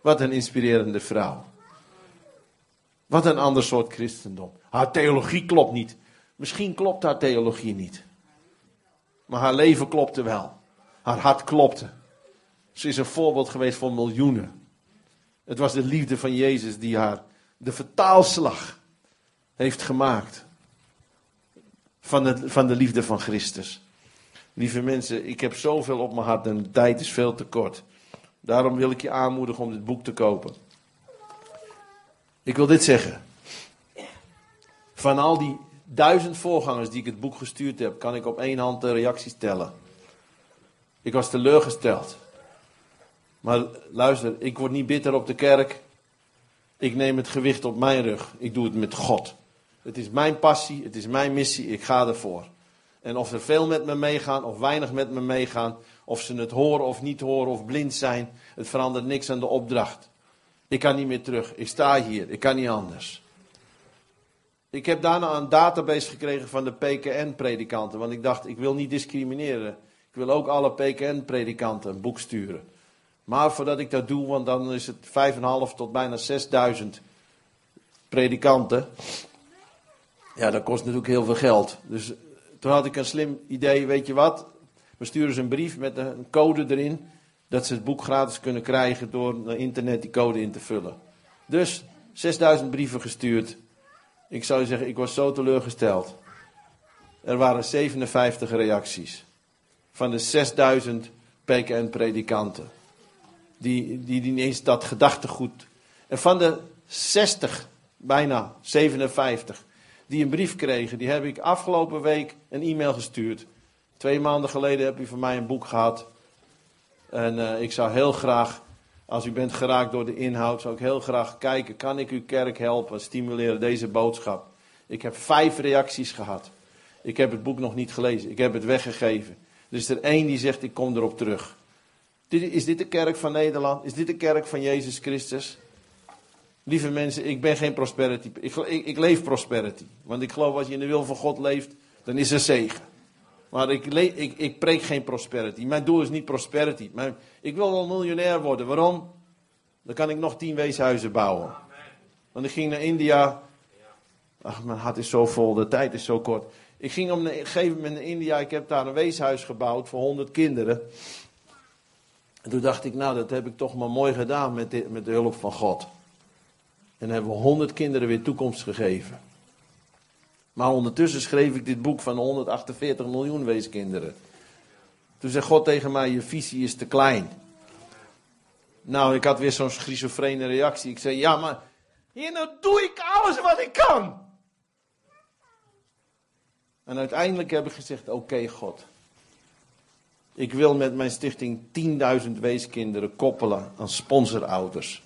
Wat een inspirerende vrouw. Wat een ander soort christendom. Haar theologie klopt niet. Misschien klopt haar theologie niet. Maar haar leven klopte wel. Haar hart klopte. Ze is een voorbeeld geweest voor miljoenen. Het was de liefde van Jezus die haar de vertaalslag heeft gemaakt. Van van de liefde van Christus. Lieve mensen, ik heb zoveel op mijn hart en de tijd is veel te kort. Daarom wil ik je aanmoedigen om dit boek te kopen. Ik wil dit zeggen. Van al die duizend voorgangers die ik het boek gestuurd heb, kan ik op één hand de reacties tellen. Ik was teleurgesteld. Maar luister, ik word niet bitter op de kerk. Ik neem het gewicht op mijn rug. Ik doe het met God. Het is mijn passie, het is mijn missie, ik ga ervoor. En of er veel met me meegaan of weinig met me meegaan, of ze het horen of niet horen of blind zijn, het verandert niks aan de opdracht. Ik kan niet meer terug. Ik sta hier, ik kan niet anders. Ik heb daarna een database gekregen van de PKN-predikanten, want ik dacht, ik wil niet discrimineren. Ik wil ook alle PKN-predikanten een boek sturen. Maar voordat ik dat doe, want dan is het 5,5 tot bijna 6000 predikanten. Ja, dat kost natuurlijk heel veel geld. Dus toen had ik een slim idee, weet je wat? We sturen ze een brief met een code erin. Dat ze het boek gratis kunnen krijgen door naar internet die code in te vullen. Dus 6000 brieven gestuurd. Ik zou zeggen, ik was zo teleurgesteld. Er waren 57 reacties. Van de 6000 PKN-predikanten die, die, die niet eens dat gedachtegoed. En van de 60, bijna 57, die een brief kregen, die heb ik afgelopen week een e-mail gestuurd. Twee maanden geleden heb u van mij een boek gehad. En uh, ik zou heel graag, als u bent geraakt door de inhoud, zou ik heel graag kijken, kan ik uw kerk helpen, stimuleren deze boodschap. Ik heb vijf reacties gehad. Ik heb het boek nog niet gelezen, ik heb het weggegeven. Er is er één die zegt, ik kom erop terug. Is dit de kerk van Nederland? Is dit de kerk van Jezus Christus? Lieve mensen, ik ben geen prosperity. Ik, ik, leef prosperity. Want ik geloof als je in de wil van God leeft, dan is er zegen. Maar ik, ik, ik preek geen prosperity. Mijn doel is niet prosperity. Ik wil wel miljonair worden. Waarom? Dan kan ik nog tien weeshuizen bouwen. Want ik ging naar India. Ach, mijn hart is zo vol, de tijd is zo kort. Ik ging op een gegeven moment naar India. Ik heb daar een weeshuis gebouwd voor honderd kinderen. En toen dacht ik, nou, dat heb ik toch maar mooi gedaan met de, met de hulp van God. En hebben we honderd kinderen weer toekomst gegeven. Maar ondertussen schreef ik dit boek van 148 miljoen weeskinderen. Toen zei God tegen mij, je visie is te klein. Nou, ik had weer zo'n schizofrene reactie. Ik zei, ja, maar hier nou doe ik alles wat ik kan. En uiteindelijk heb ik gezegd, oké God. Ik wil met mijn stichting 10.000 weeskinderen koppelen aan sponsorouders.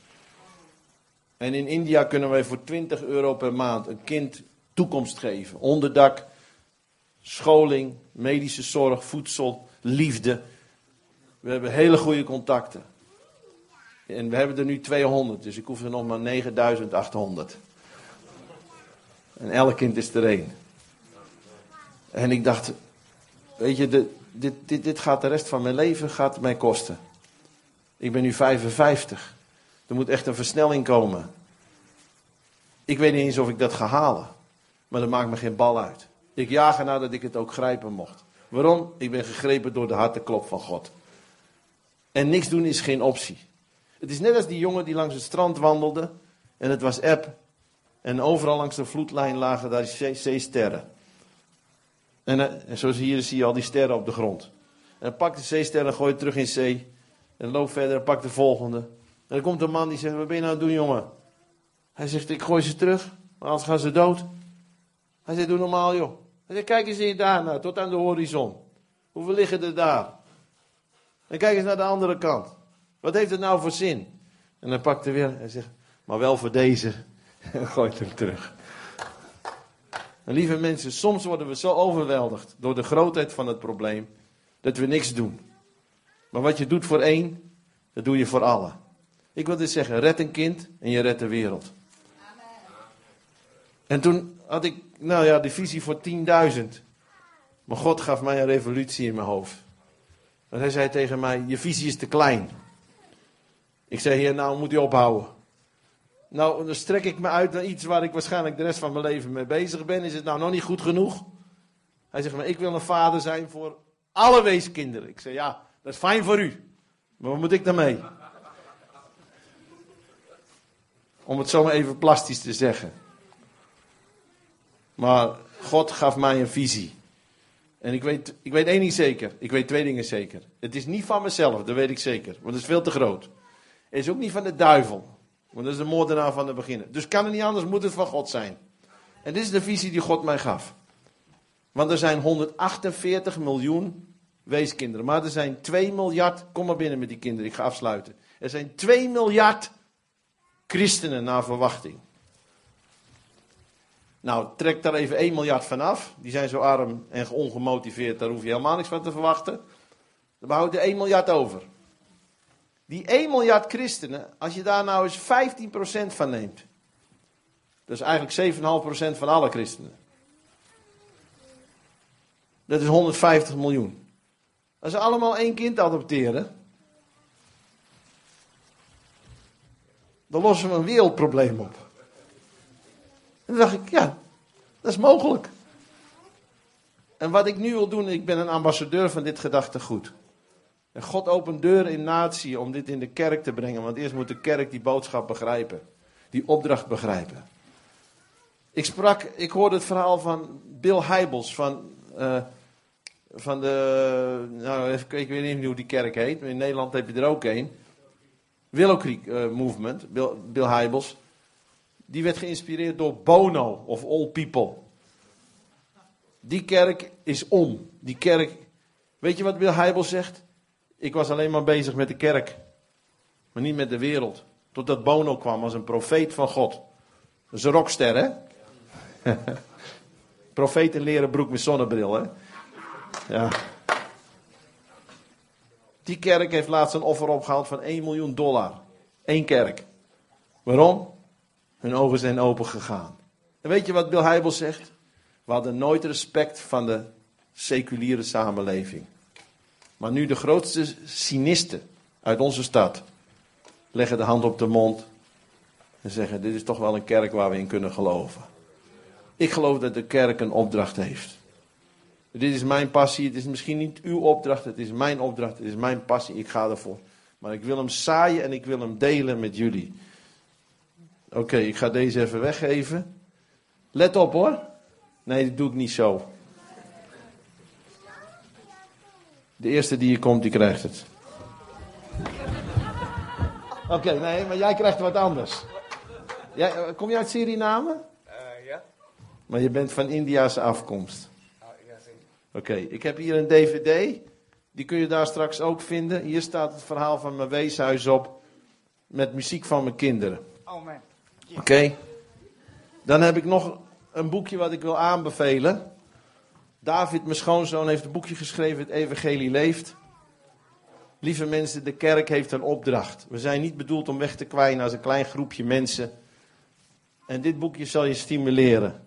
En in India kunnen wij voor 20 euro per maand een kind toekomst geven. Onderdak, scholing, medische zorg, voedsel, liefde. We hebben hele goede contacten. En we hebben er nu 200, dus ik hoef er nog maar 9800. En elk kind is er één. En ik dacht, weet je, de, dit, dit, dit gaat de rest van mijn leven gaat mij kosten. Ik ben nu 55. Er moet echt een versnelling komen. Ik weet niet eens of ik dat ga halen. Maar dat maakt me geen bal uit. Ik jaag ernaar dat ik het ook grijpen mocht. Waarom? Ik ben gegrepen door de harteklop van God. En niks doen is geen optie. Het is net als die jongen die langs het strand wandelde. En het was app. En overal langs de vloedlijn lagen daar zeesterren. En, uh, en zoals hier zie je al die sterren op de grond. En pakt de zeester en gooit terug in zee. En loopt verder en pakt de volgende. En dan komt een man die zegt, wat ben je nou aan het doen jongen? Hij zegt, ik gooi ze terug, maar anders gaan ze dood. Hij zegt, doe normaal joh. Hij zegt, kijk eens hier daar nou, tot aan de horizon. Hoeveel liggen er daar? En kijk eens naar de andere kant. Wat heeft het nou voor zin? En dan pakt hij weer en zegt, maar wel voor deze. En gooit hem terug. En lieve mensen, soms worden we zo overweldigd door de grootheid van het probleem dat we niks doen. Maar wat je doet voor één, dat doe je voor allen. Ik wil dus zeggen, red een kind en je redt de wereld. En toen had ik, nou ja, de visie voor 10.000. Maar God gaf mij een revolutie in mijn hoofd. Want hij zei tegen mij, je visie is te klein. Ik zei, heer, nou moet u ophouden. Nou, dan strek ik me uit naar iets waar ik waarschijnlijk de rest van mijn leven mee bezig ben. Is het nou nog niet goed genoeg? Hij zegt, maar ik wil een vader zijn voor alle weeskinderen. Ik zei, ja, dat is fijn voor u. Maar wat moet ik daarmee? Om het zo maar even plastisch te zeggen. Maar God gaf mij een visie. En ik weet, ik weet één ding zeker. Ik weet twee dingen zeker. Het is niet van mezelf, dat weet ik zeker. Want het is veel te groot. Het is ook niet van de duivel. Want dat is de moordenaar van de beginnen. Dus kan het niet anders, moet het van God zijn. En dit is de visie die God mij gaf. Want er zijn 148 miljoen weeskinderen. Maar er zijn 2 miljard, kom maar binnen met die kinderen, ik ga afsluiten. Er zijn 2 miljard christenen naar verwachting. Nou, trek daar even 1 miljard vanaf. Die zijn zo arm en ongemotiveerd, daar hoef je helemaal niks van te verwachten. Dan behoud je 1 miljard over. Die 1 miljard christenen, als je daar nou eens 15% van neemt. Dat is eigenlijk 7,5% van alle christenen. Dat is 150 miljoen. Als ze allemaal één kind adopteren. Dan lossen we een wereldprobleem op. En toen dacht ik, ja, dat is mogelijk. En wat ik nu wil doen, ik ben een ambassadeur van dit gedachtegoed. En God opent deuren in natie om dit in de kerk te brengen. Want eerst moet de kerk die boodschap begrijpen. Die opdracht begrijpen. Ik sprak, ik hoorde het verhaal van Bill Heibels van, uh, van de, nou even, ik weet niet hoe die kerk heet, maar in Nederland heb je er ook een. Willow Creek uh, Movement, Bill, Bill Heibels. Die werd geïnspireerd door Bono of All People. Die kerk is om. Die kerk, weet je wat Bill Heibels zegt? Ik was alleen maar bezig met de kerk, maar niet met de wereld. Totdat Bono kwam als een profeet van God. Dat is een rockster, hè? profeet in leren broek met zonnebril, hè? Ja. Die kerk heeft laatst een offer opgehaald van 1 miljoen dollar. Eén kerk. Waarom? Hun ogen zijn open gegaan. En weet je wat Bill Heibel zegt? We hadden nooit respect van de seculiere samenleving. Maar nu de grootste cynisten uit onze stad leggen de hand op de mond en zeggen: Dit is toch wel een kerk waar we in kunnen geloven. Ik geloof dat de kerk een opdracht heeft. Dit is mijn passie. Het is misschien niet uw opdracht. Het is mijn opdracht. Het is mijn passie. Ik ga ervoor. Maar ik wil hem zaaien en ik wil hem delen met jullie. Oké, ik ga deze even weggeven. Let op hoor. Nee, dat doe ik niet zo. De eerste die hier komt, die krijgt het. Oké, nee, maar jij krijgt wat anders. Jij, eh, kom je uit Suriname? Uh, ja. Maar je bent van Indiase afkomst. Oh, ja, zeker. Oké, ik heb hier een DVD. Die kun je daar straks ook vinden. Hier staat het verhaal van mijn weeshuis op. Met muziek van mijn kinderen. Oh man. Oké. Dan heb ik nog een boekje wat ik wil aanbevelen. David, mijn schoonzoon, heeft een boekje geschreven, Het Evangelie Leeft. Lieve mensen, de kerk heeft een opdracht. We zijn niet bedoeld om weg te kwijnen als een klein groepje mensen. En dit boekje zal je stimuleren.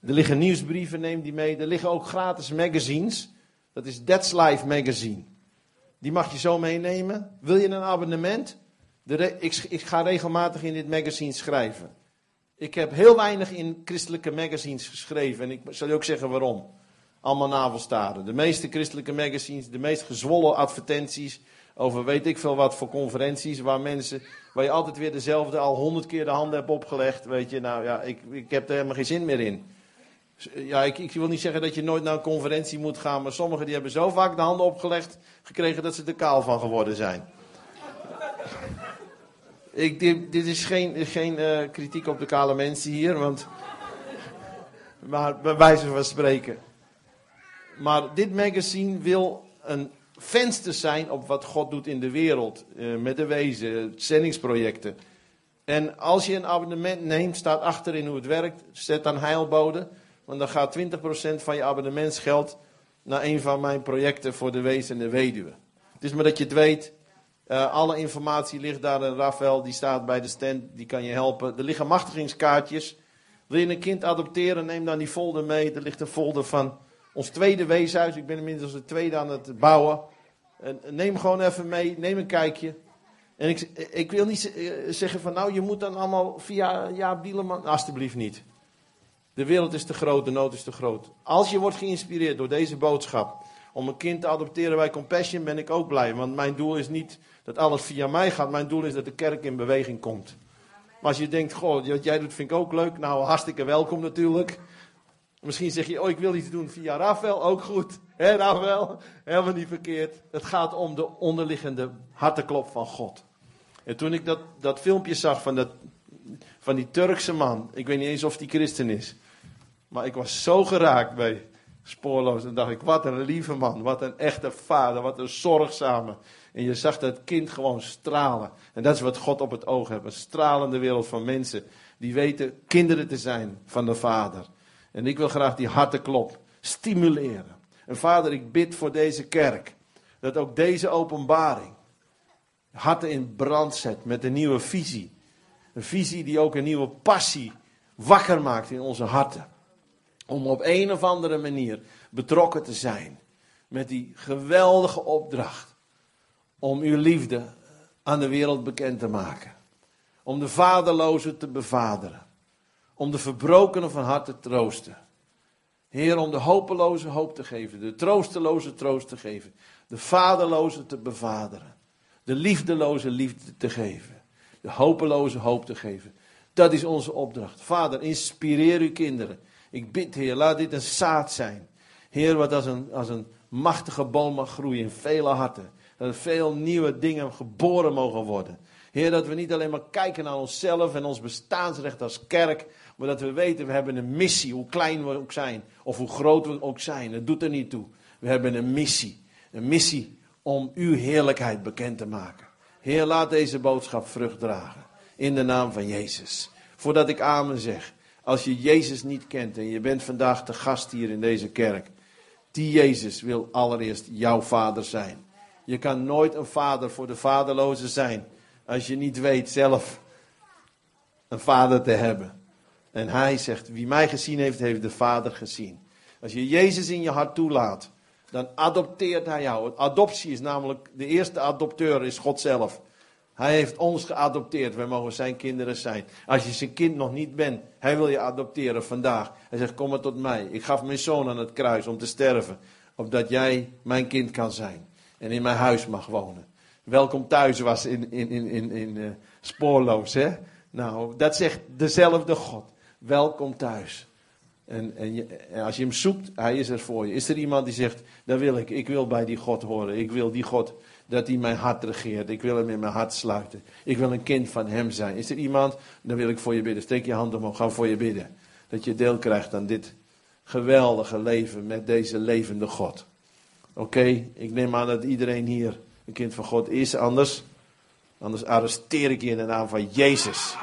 Er liggen nieuwsbrieven, neem die mee. Er liggen ook gratis magazines. Dat is That's Life Magazine. Die mag je zo meenemen. Wil je een abonnement? Ik, ik ga regelmatig in dit magazine schrijven. Ik heb heel weinig in christelijke magazines geschreven. En ik zal je ook zeggen waarom allemaal navelstaren. De meeste christelijke magazines, de meest gezwollen advertenties over weet ik veel wat voor conferenties, waar mensen, waar je altijd weer dezelfde al honderd keer de handen hebt opgelegd, weet je, nou ja, ik, ik heb er helemaal geen zin meer in. Ja, ik, ik, wil niet zeggen dat je nooit naar een conferentie moet gaan, maar sommigen die hebben zo vaak de handen opgelegd gekregen dat ze er kaal van geworden zijn. Ik, dit, dit is geen, geen uh, kritiek op de kale mensen hier, want. Maar bij wijze van spreken. Maar dit magazine wil een venster zijn op wat God doet in de wereld. Uh, met de wezen, zendingsprojecten. En als je een abonnement neemt, staat achterin hoe het werkt. Zet dan heilbode. Want dan gaat 20% van je abonnementsgeld naar een van mijn projecten voor de wezen en de weduwe. Het is maar dat je het weet. Uh, alle informatie ligt daar. En Rafael die staat bij de stand, die kan je helpen. Er liggen machtigingskaartjes. Wil je een kind adopteren, neem dan die folder mee. Er ligt een folder van ons tweede weeshuis. Ik ben inmiddels de tweede aan het bouwen. En neem gewoon even mee, neem een kijkje. En ik, ik wil niet eh, zeggen van nou, je moet dan allemaal via Jaap Dieleman. Alsjeblieft niet. De wereld is te groot, de nood is te groot. Als je wordt geïnspireerd door deze boodschap om een kind te adopteren bij Compassion, ben ik ook blij. Want mijn doel is niet dat alles via mij gaat. Mijn doel is dat de kerk in beweging komt. Maar als je denkt, goh, wat jij doet vind ik ook leuk. Nou, hartstikke welkom natuurlijk. Misschien zeg je, oh, ik wil iets doen via Rafael, ook goed. Hé, Rafael? Helemaal niet verkeerd. Het gaat om de onderliggende harteklop van God. En toen ik dat, dat filmpje zag van, dat, van die Turkse man, ik weet niet eens of die christen is. Maar ik was zo geraakt bij Spoorloos. En dacht ik, wat een lieve man, wat een echte vader, wat een zorgzame. En je zag dat kind gewoon stralen. En dat is wat God op het oog heeft. Een stralende wereld van mensen die weten kinderen te zijn van de Vader. En ik wil graag die harteklop stimuleren. En Vader, ik bid voor deze kerk. Dat ook deze openbaring harten in brand zet met een nieuwe visie. Een visie die ook een nieuwe passie wakker maakt in onze harten. Om op een of andere manier betrokken te zijn met die geweldige opdracht om uw liefde aan de wereld bekend te maken. Om de vaderlozen te bevaderen. Om de verbrokenen van hart te troosten. Heer, om de hopeloze hoop te geven. De troosteloze troost te geven. De vaderloze te bevaderen. De liefdeloze liefde te geven. De hopeloze hoop te geven. Dat is onze opdracht. Vader, inspireer uw kinderen. Ik bid, Heer, laat dit een zaad zijn. Heer, wat als een, als een machtige boom mag groeien in vele harten. Dat er veel nieuwe dingen geboren mogen worden. Heer, dat we niet alleen maar kijken naar onszelf en ons bestaansrecht als kerk. Maar dat we weten, we hebben een missie, hoe klein we ook zijn. Of hoe groot we ook zijn. Het doet er niet toe. We hebben een missie. Een missie om uw heerlijkheid bekend te maken. Heer, laat deze boodschap vrucht dragen. In de naam van Jezus. Voordat ik amen zeg. Als je Jezus niet kent en je bent vandaag de gast hier in deze kerk. Die Jezus wil allereerst jouw vader zijn. Je kan nooit een vader voor de vaderlozen zijn. Als je niet weet zelf een vader te hebben. En hij zegt, wie mij gezien heeft, heeft de vader gezien. Als je Jezus in je hart toelaat, dan adopteert hij jou. Adoptie is namelijk, de eerste adopteur is God zelf. Hij heeft ons geadopteerd. Wij mogen zijn kinderen zijn. Als je zijn kind nog niet bent, hij wil je adopteren vandaag. Hij zegt: Kom maar tot mij. Ik gaf mijn zoon aan het kruis om te sterven. Opdat jij mijn kind kan zijn. En in mijn huis mag wonen. Welkom thuis was in, in, in, in, in uh, spoorloos. Hè? Nou, dat zegt dezelfde God. Welkom thuis. En, en, als je hem zoekt, hij is er voor je. Is er iemand die zegt: Dat wil ik. Ik wil bij die God horen. Ik wil die God dat hij mijn hart regeert. Ik wil hem in mijn hart sluiten. Ik wil een kind van hem zijn. Is er iemand? Dan wil ik voor je bidden. Steek je hand omhoog. Ga voor je bidden. Dat je deel krijgt aan dit geweldige leven met deze levende God. Oké, ik neem aan dat iedereen hier een kind van God is. Anders, anders arresteer ik je in de naam van Jezus.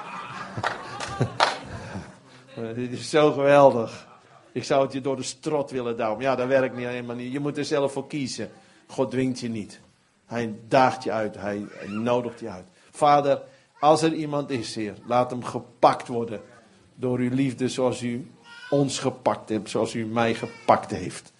Dit is zo geweldig. Ik zou het je door de strot willen douwen. Ja, dat werkt niet helemaal niet. Je moet er zelf voor kiezen. God dwingt je niet. Hij daagt je uit, hij nodigt je uit. Vader, als er iemand is, Heer, laat hem gepakt worden door uw liefde zoals u ons gepakt hebt, zoals u mij gepakt heeft.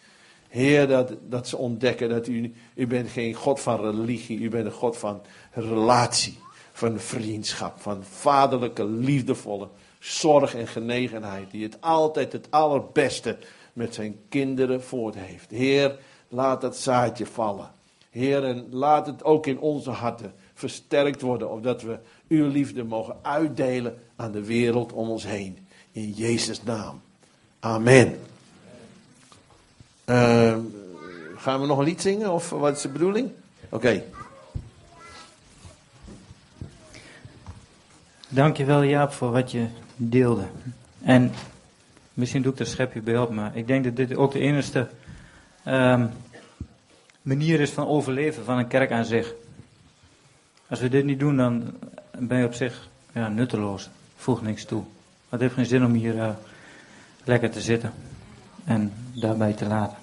Heer, dat, dat ze ontdekken dat u, u bent geen God van religie, u bent een God van relatie, van vriendschap, van vaderlijke, liefdevolle zorg en genegenheid, die het altijd het allerbeste met zijn kinderen voort heeft. Heer, laat dat zaadje vallen. Heer, en laat het ook in onze harten versterkt worden, opdat we uw liefde mogen uitdelen aan de wereld om ons heen. In Jezus' naam. Amen. Uh, gaan we nog een lied zingen of wat is de bedoeling? Oké. Okay. Dankjewel Jaap voor wat je deelde. En misschien doe ik er schepje bij op, maar ik denk dat dit ook de enige um, manier is van overleven van een kerk aan zich. Als we dit niet doen, dan ben je op zich ja, nutteloos. Voegt niks toe. Het heeft geen zin om hier uh, lekker te zitten en daarbij te laten.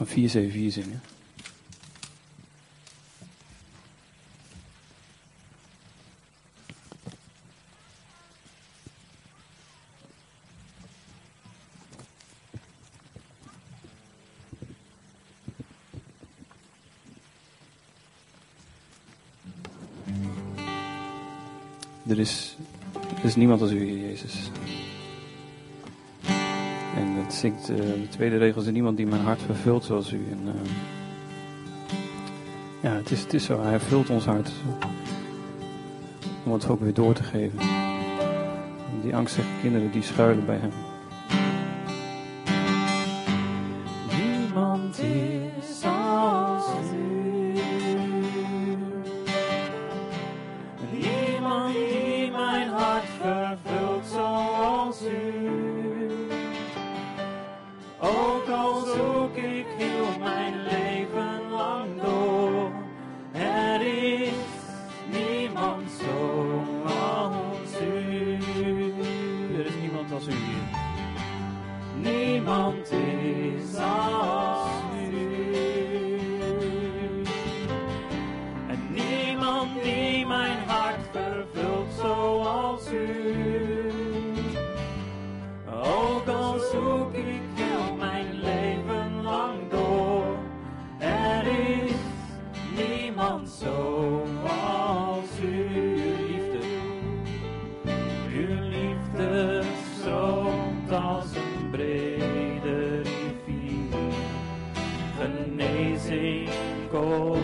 gaan 474 zingen. Er is, er is niemand als u, Jezus. Zingt uh, de tweede regel, is er niemand die mijn hart vervult zoals u. En, uh, ja, het is, het is zo, hij vult ons hart. Om het ook weer door te geven. En die angstige kinderen die schuilen bij hem. Er is niemand als u hier. Niemand is als Genezing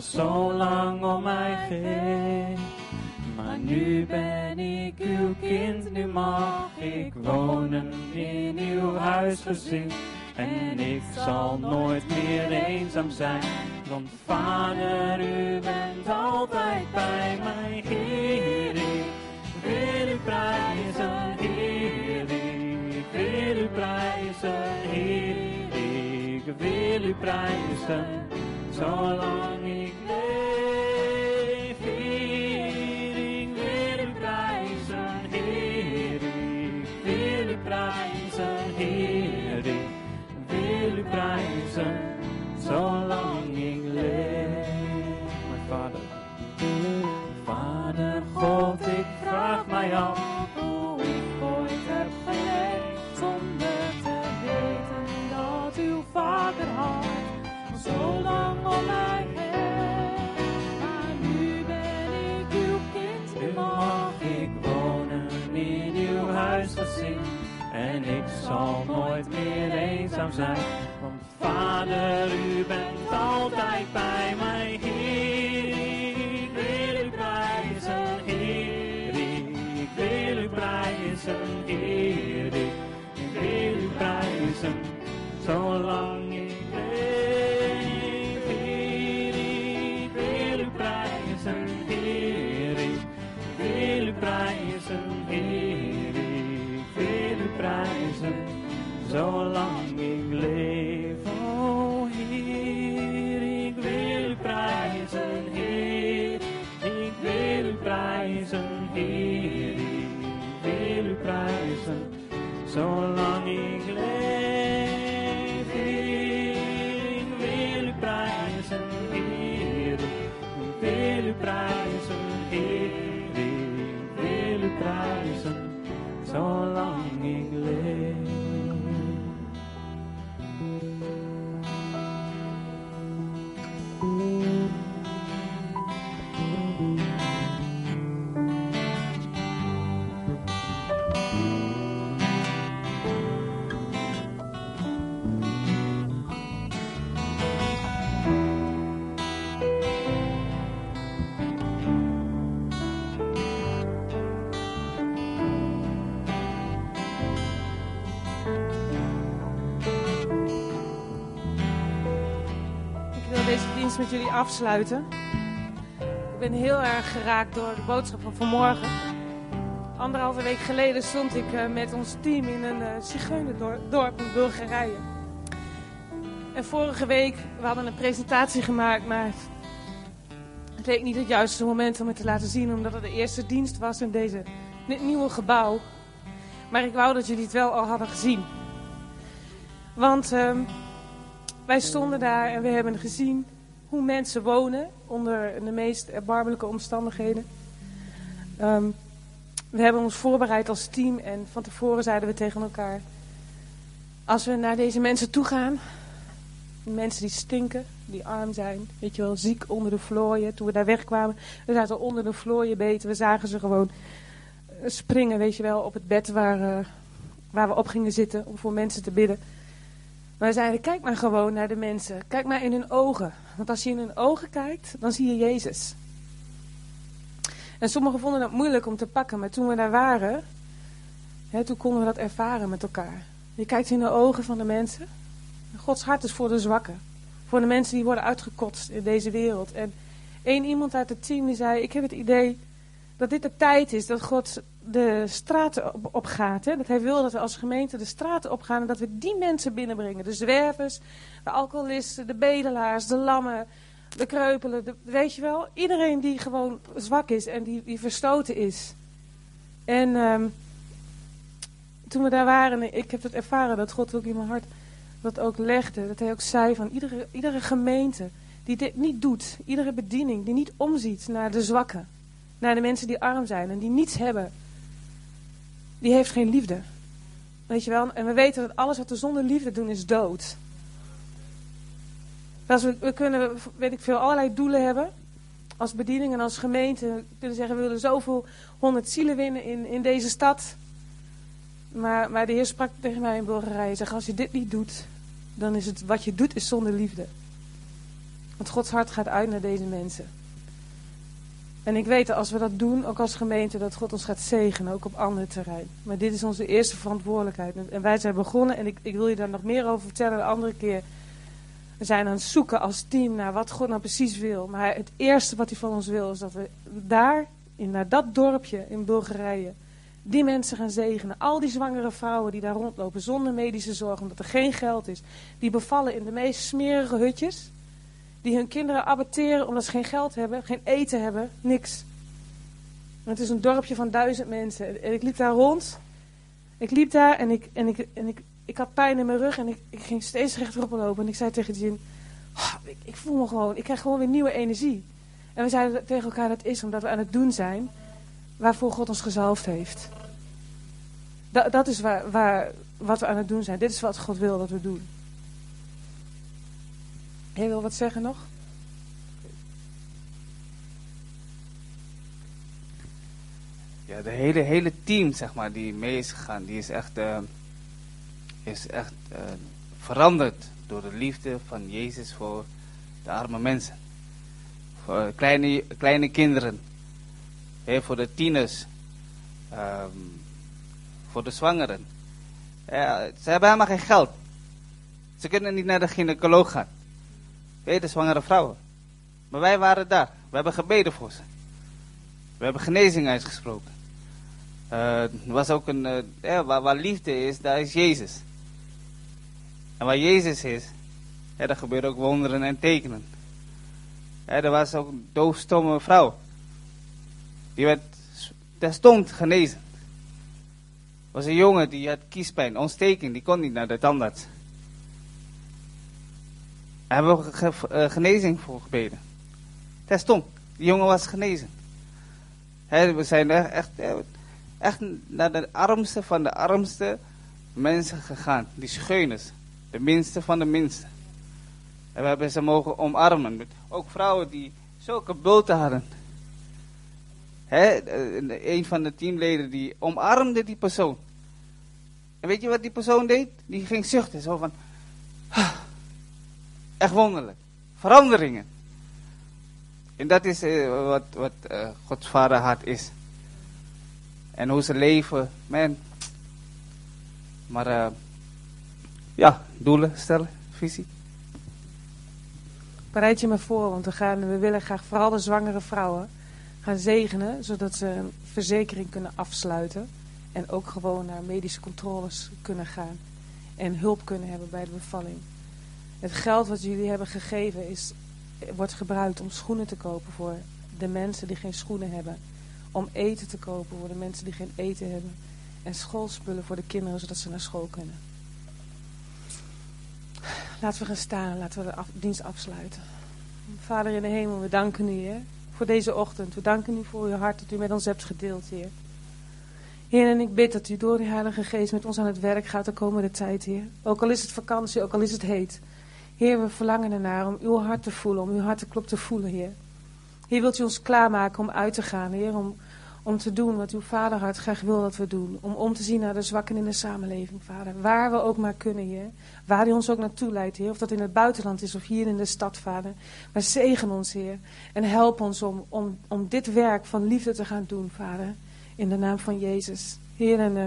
zo lang om mij geeft. Maar nu ben ik uw kind, nu mag ik wonen in uw huisgezin. En ik zal nooit meer eenzaam zijn, want vader, u bent altijd bij mij, Heer. Ik wil u prijzen, Heer. Ik wil u prijzen, Heer. Ik wil u prijzen, zolang ik zijn, want Vader, u bent altijd bij zolang ik dienst met jullie afsluiten. Ik ben heel erg geraakt door de boodschap van vanmorgen. Anderhalve week geleden stond ik eh, met ons team in een uh, zigeunerdorp in Bulgarije. En vorige week, we hadden een presentatie gemaakt, maar het leek niet het juiste moment om het te laten zien, omdat het de eerste dienst was in deze, dit nieuwe gebouw. Maar ik wou dat jullie het wel al hadden gezien. Want ehm, wij stonden daar en we hebben gezien hoe mensen wonen onder de meest erbarmelijke omstandigheden. Ehm, we hebben ons voorbereid als team en van tevoren zeiden we tegen elkaar: als we naar deze mensen toe gaan, mensen die stinken, die arm zijn, weet je wel, ziek onder de vlooien. Toen we daar wegkwamen, we zaten onder de vlooien beten, we zagen ze gewoon springen, weet je wel, op het bed waar, eh, waar we op gingen zitten om voor mensen te bidden. We zeiden, kijk maar gewoon naar de mensen. Kijk maar in hun ogen. Want als je in hun ogen kijkt, dan zie je Jezus. En sommigen vonden dat moeilijk om te pakken. Maar toen we daar waren, hè, toen konden we dat ervaren met elkaar. Je kijkt in de ogen van de mensen. Gods hart is voor de zwakken. Voor de mensen die worden uitgekotst in deze wereld. En één iemand uit het team die zei, ik heb het idee dat dit de tijd is dat God de straten op, gaat. Dat hij wil dat we als gemeente de straten opgaan en dat we die mensen binnenbrengen. De zwervers, de alcoholisten, de bedelaars, de lammen, de kreupelen. Weet je wel, iedereen die gewoon zwak is en die, die verstoten is. En ehm, toen we daar waren, ik heb het ervaren dat God ook in mijn hart dat ook legde. Dat hij ook zei van iedere, iedere gemeente die dit niet doet, iedere bediening die niet omziet naar de zwakken. Naar de mensen die arm zijn en die niets hebben die heeft geen liefde. Weet je wel? En we weten dat alles wat we zonder liefde doen is dood. Als we, we kunnen, weet ik veel, allerlei doelen hebben. Als bediening en als gemeente. We kunnen zeggen, we willen zoveel honderd zielen winnen in, in deze stad. Maar, maar de Heer sprak tegen mij in Bulgarije. Zeg, als je dit niet doet, dan is het wat je doet is zonder liefde. Want Gods hart gaat uit naar deze mensen. En ik weet dat als we dat doen, ook als gemeente, dat God ons gaat zegenen, ook op andere terrein. Maar dit is onze eerste verantwoordelijkheid. En wij zijn begonnen, en ik, ik wil je daar nog meer over vertellen de andere keer. We zijn aan het zoeken als team naar wat God nou precies wil. Maar het eerste wat hij van ons wil, is dat we daar, in, naar dat dorpje in Bulgarije, die mensen gaan zegenen. Al die zwangere vrouwen die daar rondlopen zonder medische zorg, omdat er geen geld is. Die bevallen in de meest smerige hutjes die hun kinderen abatteren omdat ze geen geld hebben, geen eten hebben, niks. Het is een dorpje van duizend mensen. En ik liep daar rond. Ik liep daar en ik, en ik, en ik, ik had pijn in mijn rug en ik, ging steeds rechterop lopen. En ik zei tegen Jin, oh, ik, ik voel me gewoon, ik krijg gewoon weer nieuwe energie. En we zeiden tegen elkaar dat is omdat we aan het doen zijn waarvoor God ons gezalfd heeft. Dat, dat is waar, waar, wat we aan het doen zijn. Dit is wat God wil dat we doen. Jij wil wat zeggen nog? Ja, de hele, hele team, zeg maar, die mee is gegaan, die is echt, uh, is echt uh, veranderd door de liefde van Jezus voor de arme mensen. Voor kleine, kleine kinderen, voor de tieners, um, voor de zwangeren. Ja, ze hebben helemaal geen geld. Ze kunnen niet naar de gynaecoloog gaan. Weet de zwangere vrouwen. Maar wij waren daar. We hebben gebeden voor ze. We hebben genezing uitgesproken. Uh, er was ook een, uh, ja, waar, waar, liefde is, daar is Jezus. En waar Jezus is, ja, daar gebeuren ook wonderen en tekenen. Ja, er was ook een doofstomme vrouw. Die werd terstond genezen. Er was een jongen die had kiespijn, ontsteking, die kon niet naar de tandarts. Hebben we eh, genezing voor gebeden. Terstond, die jongen was genezen. We zijn echt, eh, echt naar de armste van de armste mensen gegaan. Die scheuners, de minste van de minste. En we hebben ze mogen omarmen. Ook vrouwen die zulke bulten hadden. Eh, een van de teamleden die omarmde die persoon. En weet je wat die persoon deed? Die ging zuchten. Zo van. "Ah." Echt wonderlijk. Veranderingen. En dat is eh, wat, wat eh, Gods vaderhart is. En hoe ze leven. Man. Maar eh, ja, doelen stellen, visie. Bereid je me voor, want we, gaan, we willen graag vooral de zwangere vrouwen gaan zegenen, zodat ze een verzekering kunnen afsluiten. En ook gewoon naar medische controles kunnen gaan. En hulp kunnen hebben bij de bevalling. Het geld wat jullie hebben gegeven is, wordt gebruikt om schoenen te kopen voor de mensen die geen schoenen hebben. Om eten te kopen voor de mensen die geen eten hebben. En schoolspullen voor de kinderen, zodat ze naar school kunnen. Laten we gaan staan en laten we de dienst afsluiten. Vader in de hemel, we danken u, Heer, voor deze ochtend. We danken u voor uw hart dat u met ons hebt gedeeld, Heer. Heer, en ik bid dat u door de Heilige Geest met ons aan het werk gaat de komende tijd, Heer. Ook al is het vakantie, ook al is het heet. Heer, we verlangen ernaar om uw hart te voelen, om uw harteklop te voelen, Heer. Heer, wilt u ons klaarmaken om uit te gaan, Heer, om, om te doen wat uw vaderhart graag wil dat we doen. Om om te zien naar de zwakken in de samenleving, Vader. Waar we ook maar kunnen, Heer. Waar u ons ook naartoe leidt, Heer. Of dat in het buitenland is of hier in de stad, Vader. Maar zegen ons, Heer. En help ons om, om, om dit werk van liefde te gaan doen, Vader. In de naam van Jezus. Heer, en eh,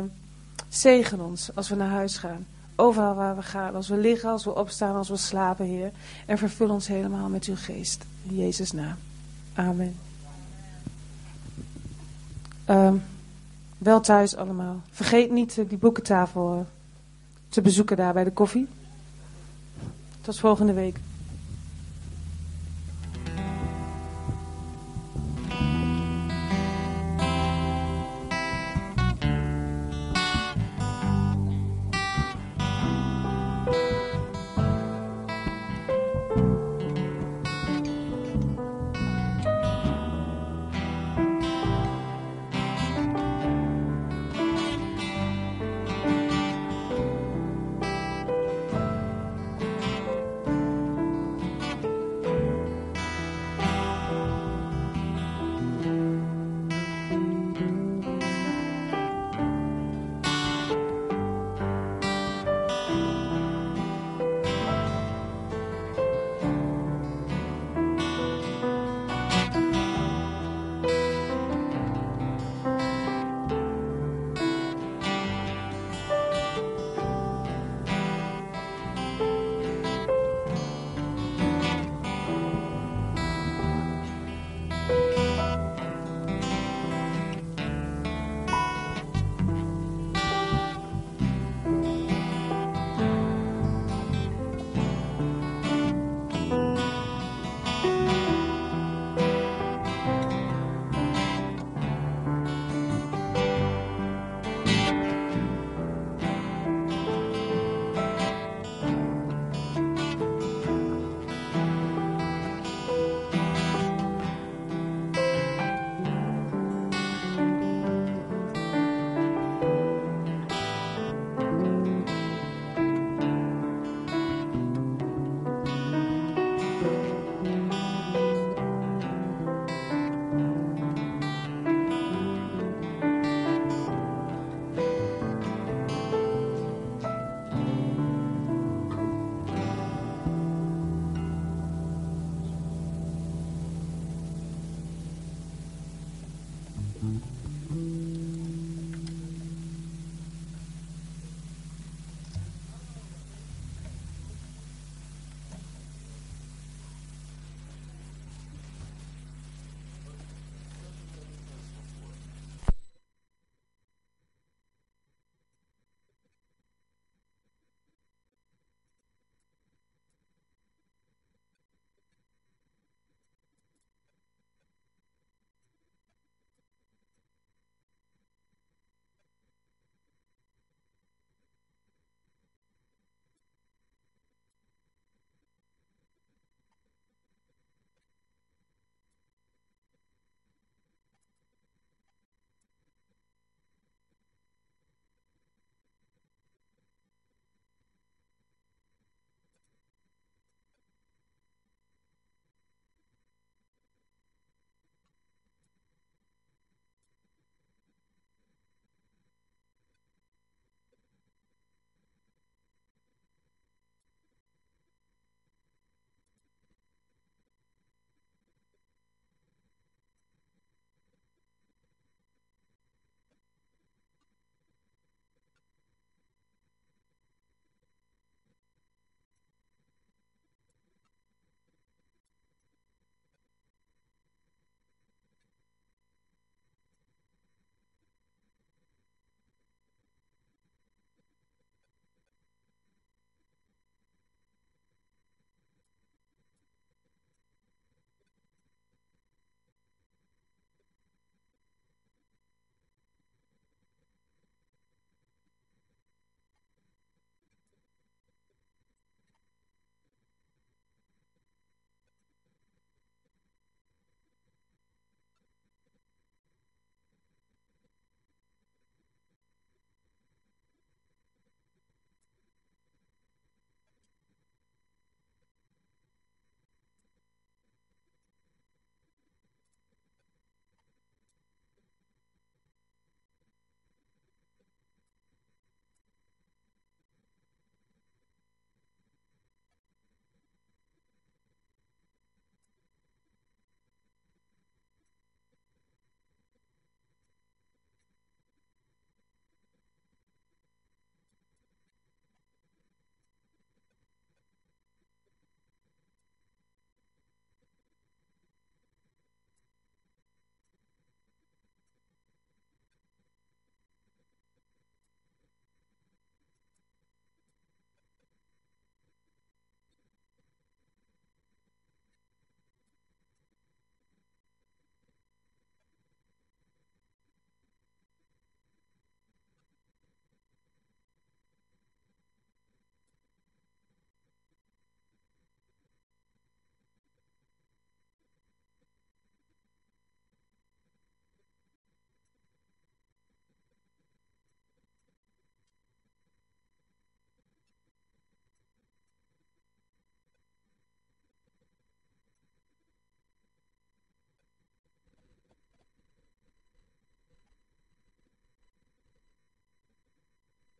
zegen ons als we naar huis gaan. Overal waar we gaan. Als we liggen, als we opstaan, als we slapen, Heer. En vervul ons helemaal met uw geest. In Jezus' naam. Amen. Ehm, wel thuis allemaal. Vergeet niet eh, die boekentafel eh, te bezoeken daar bij de koffie. Tot volgende week.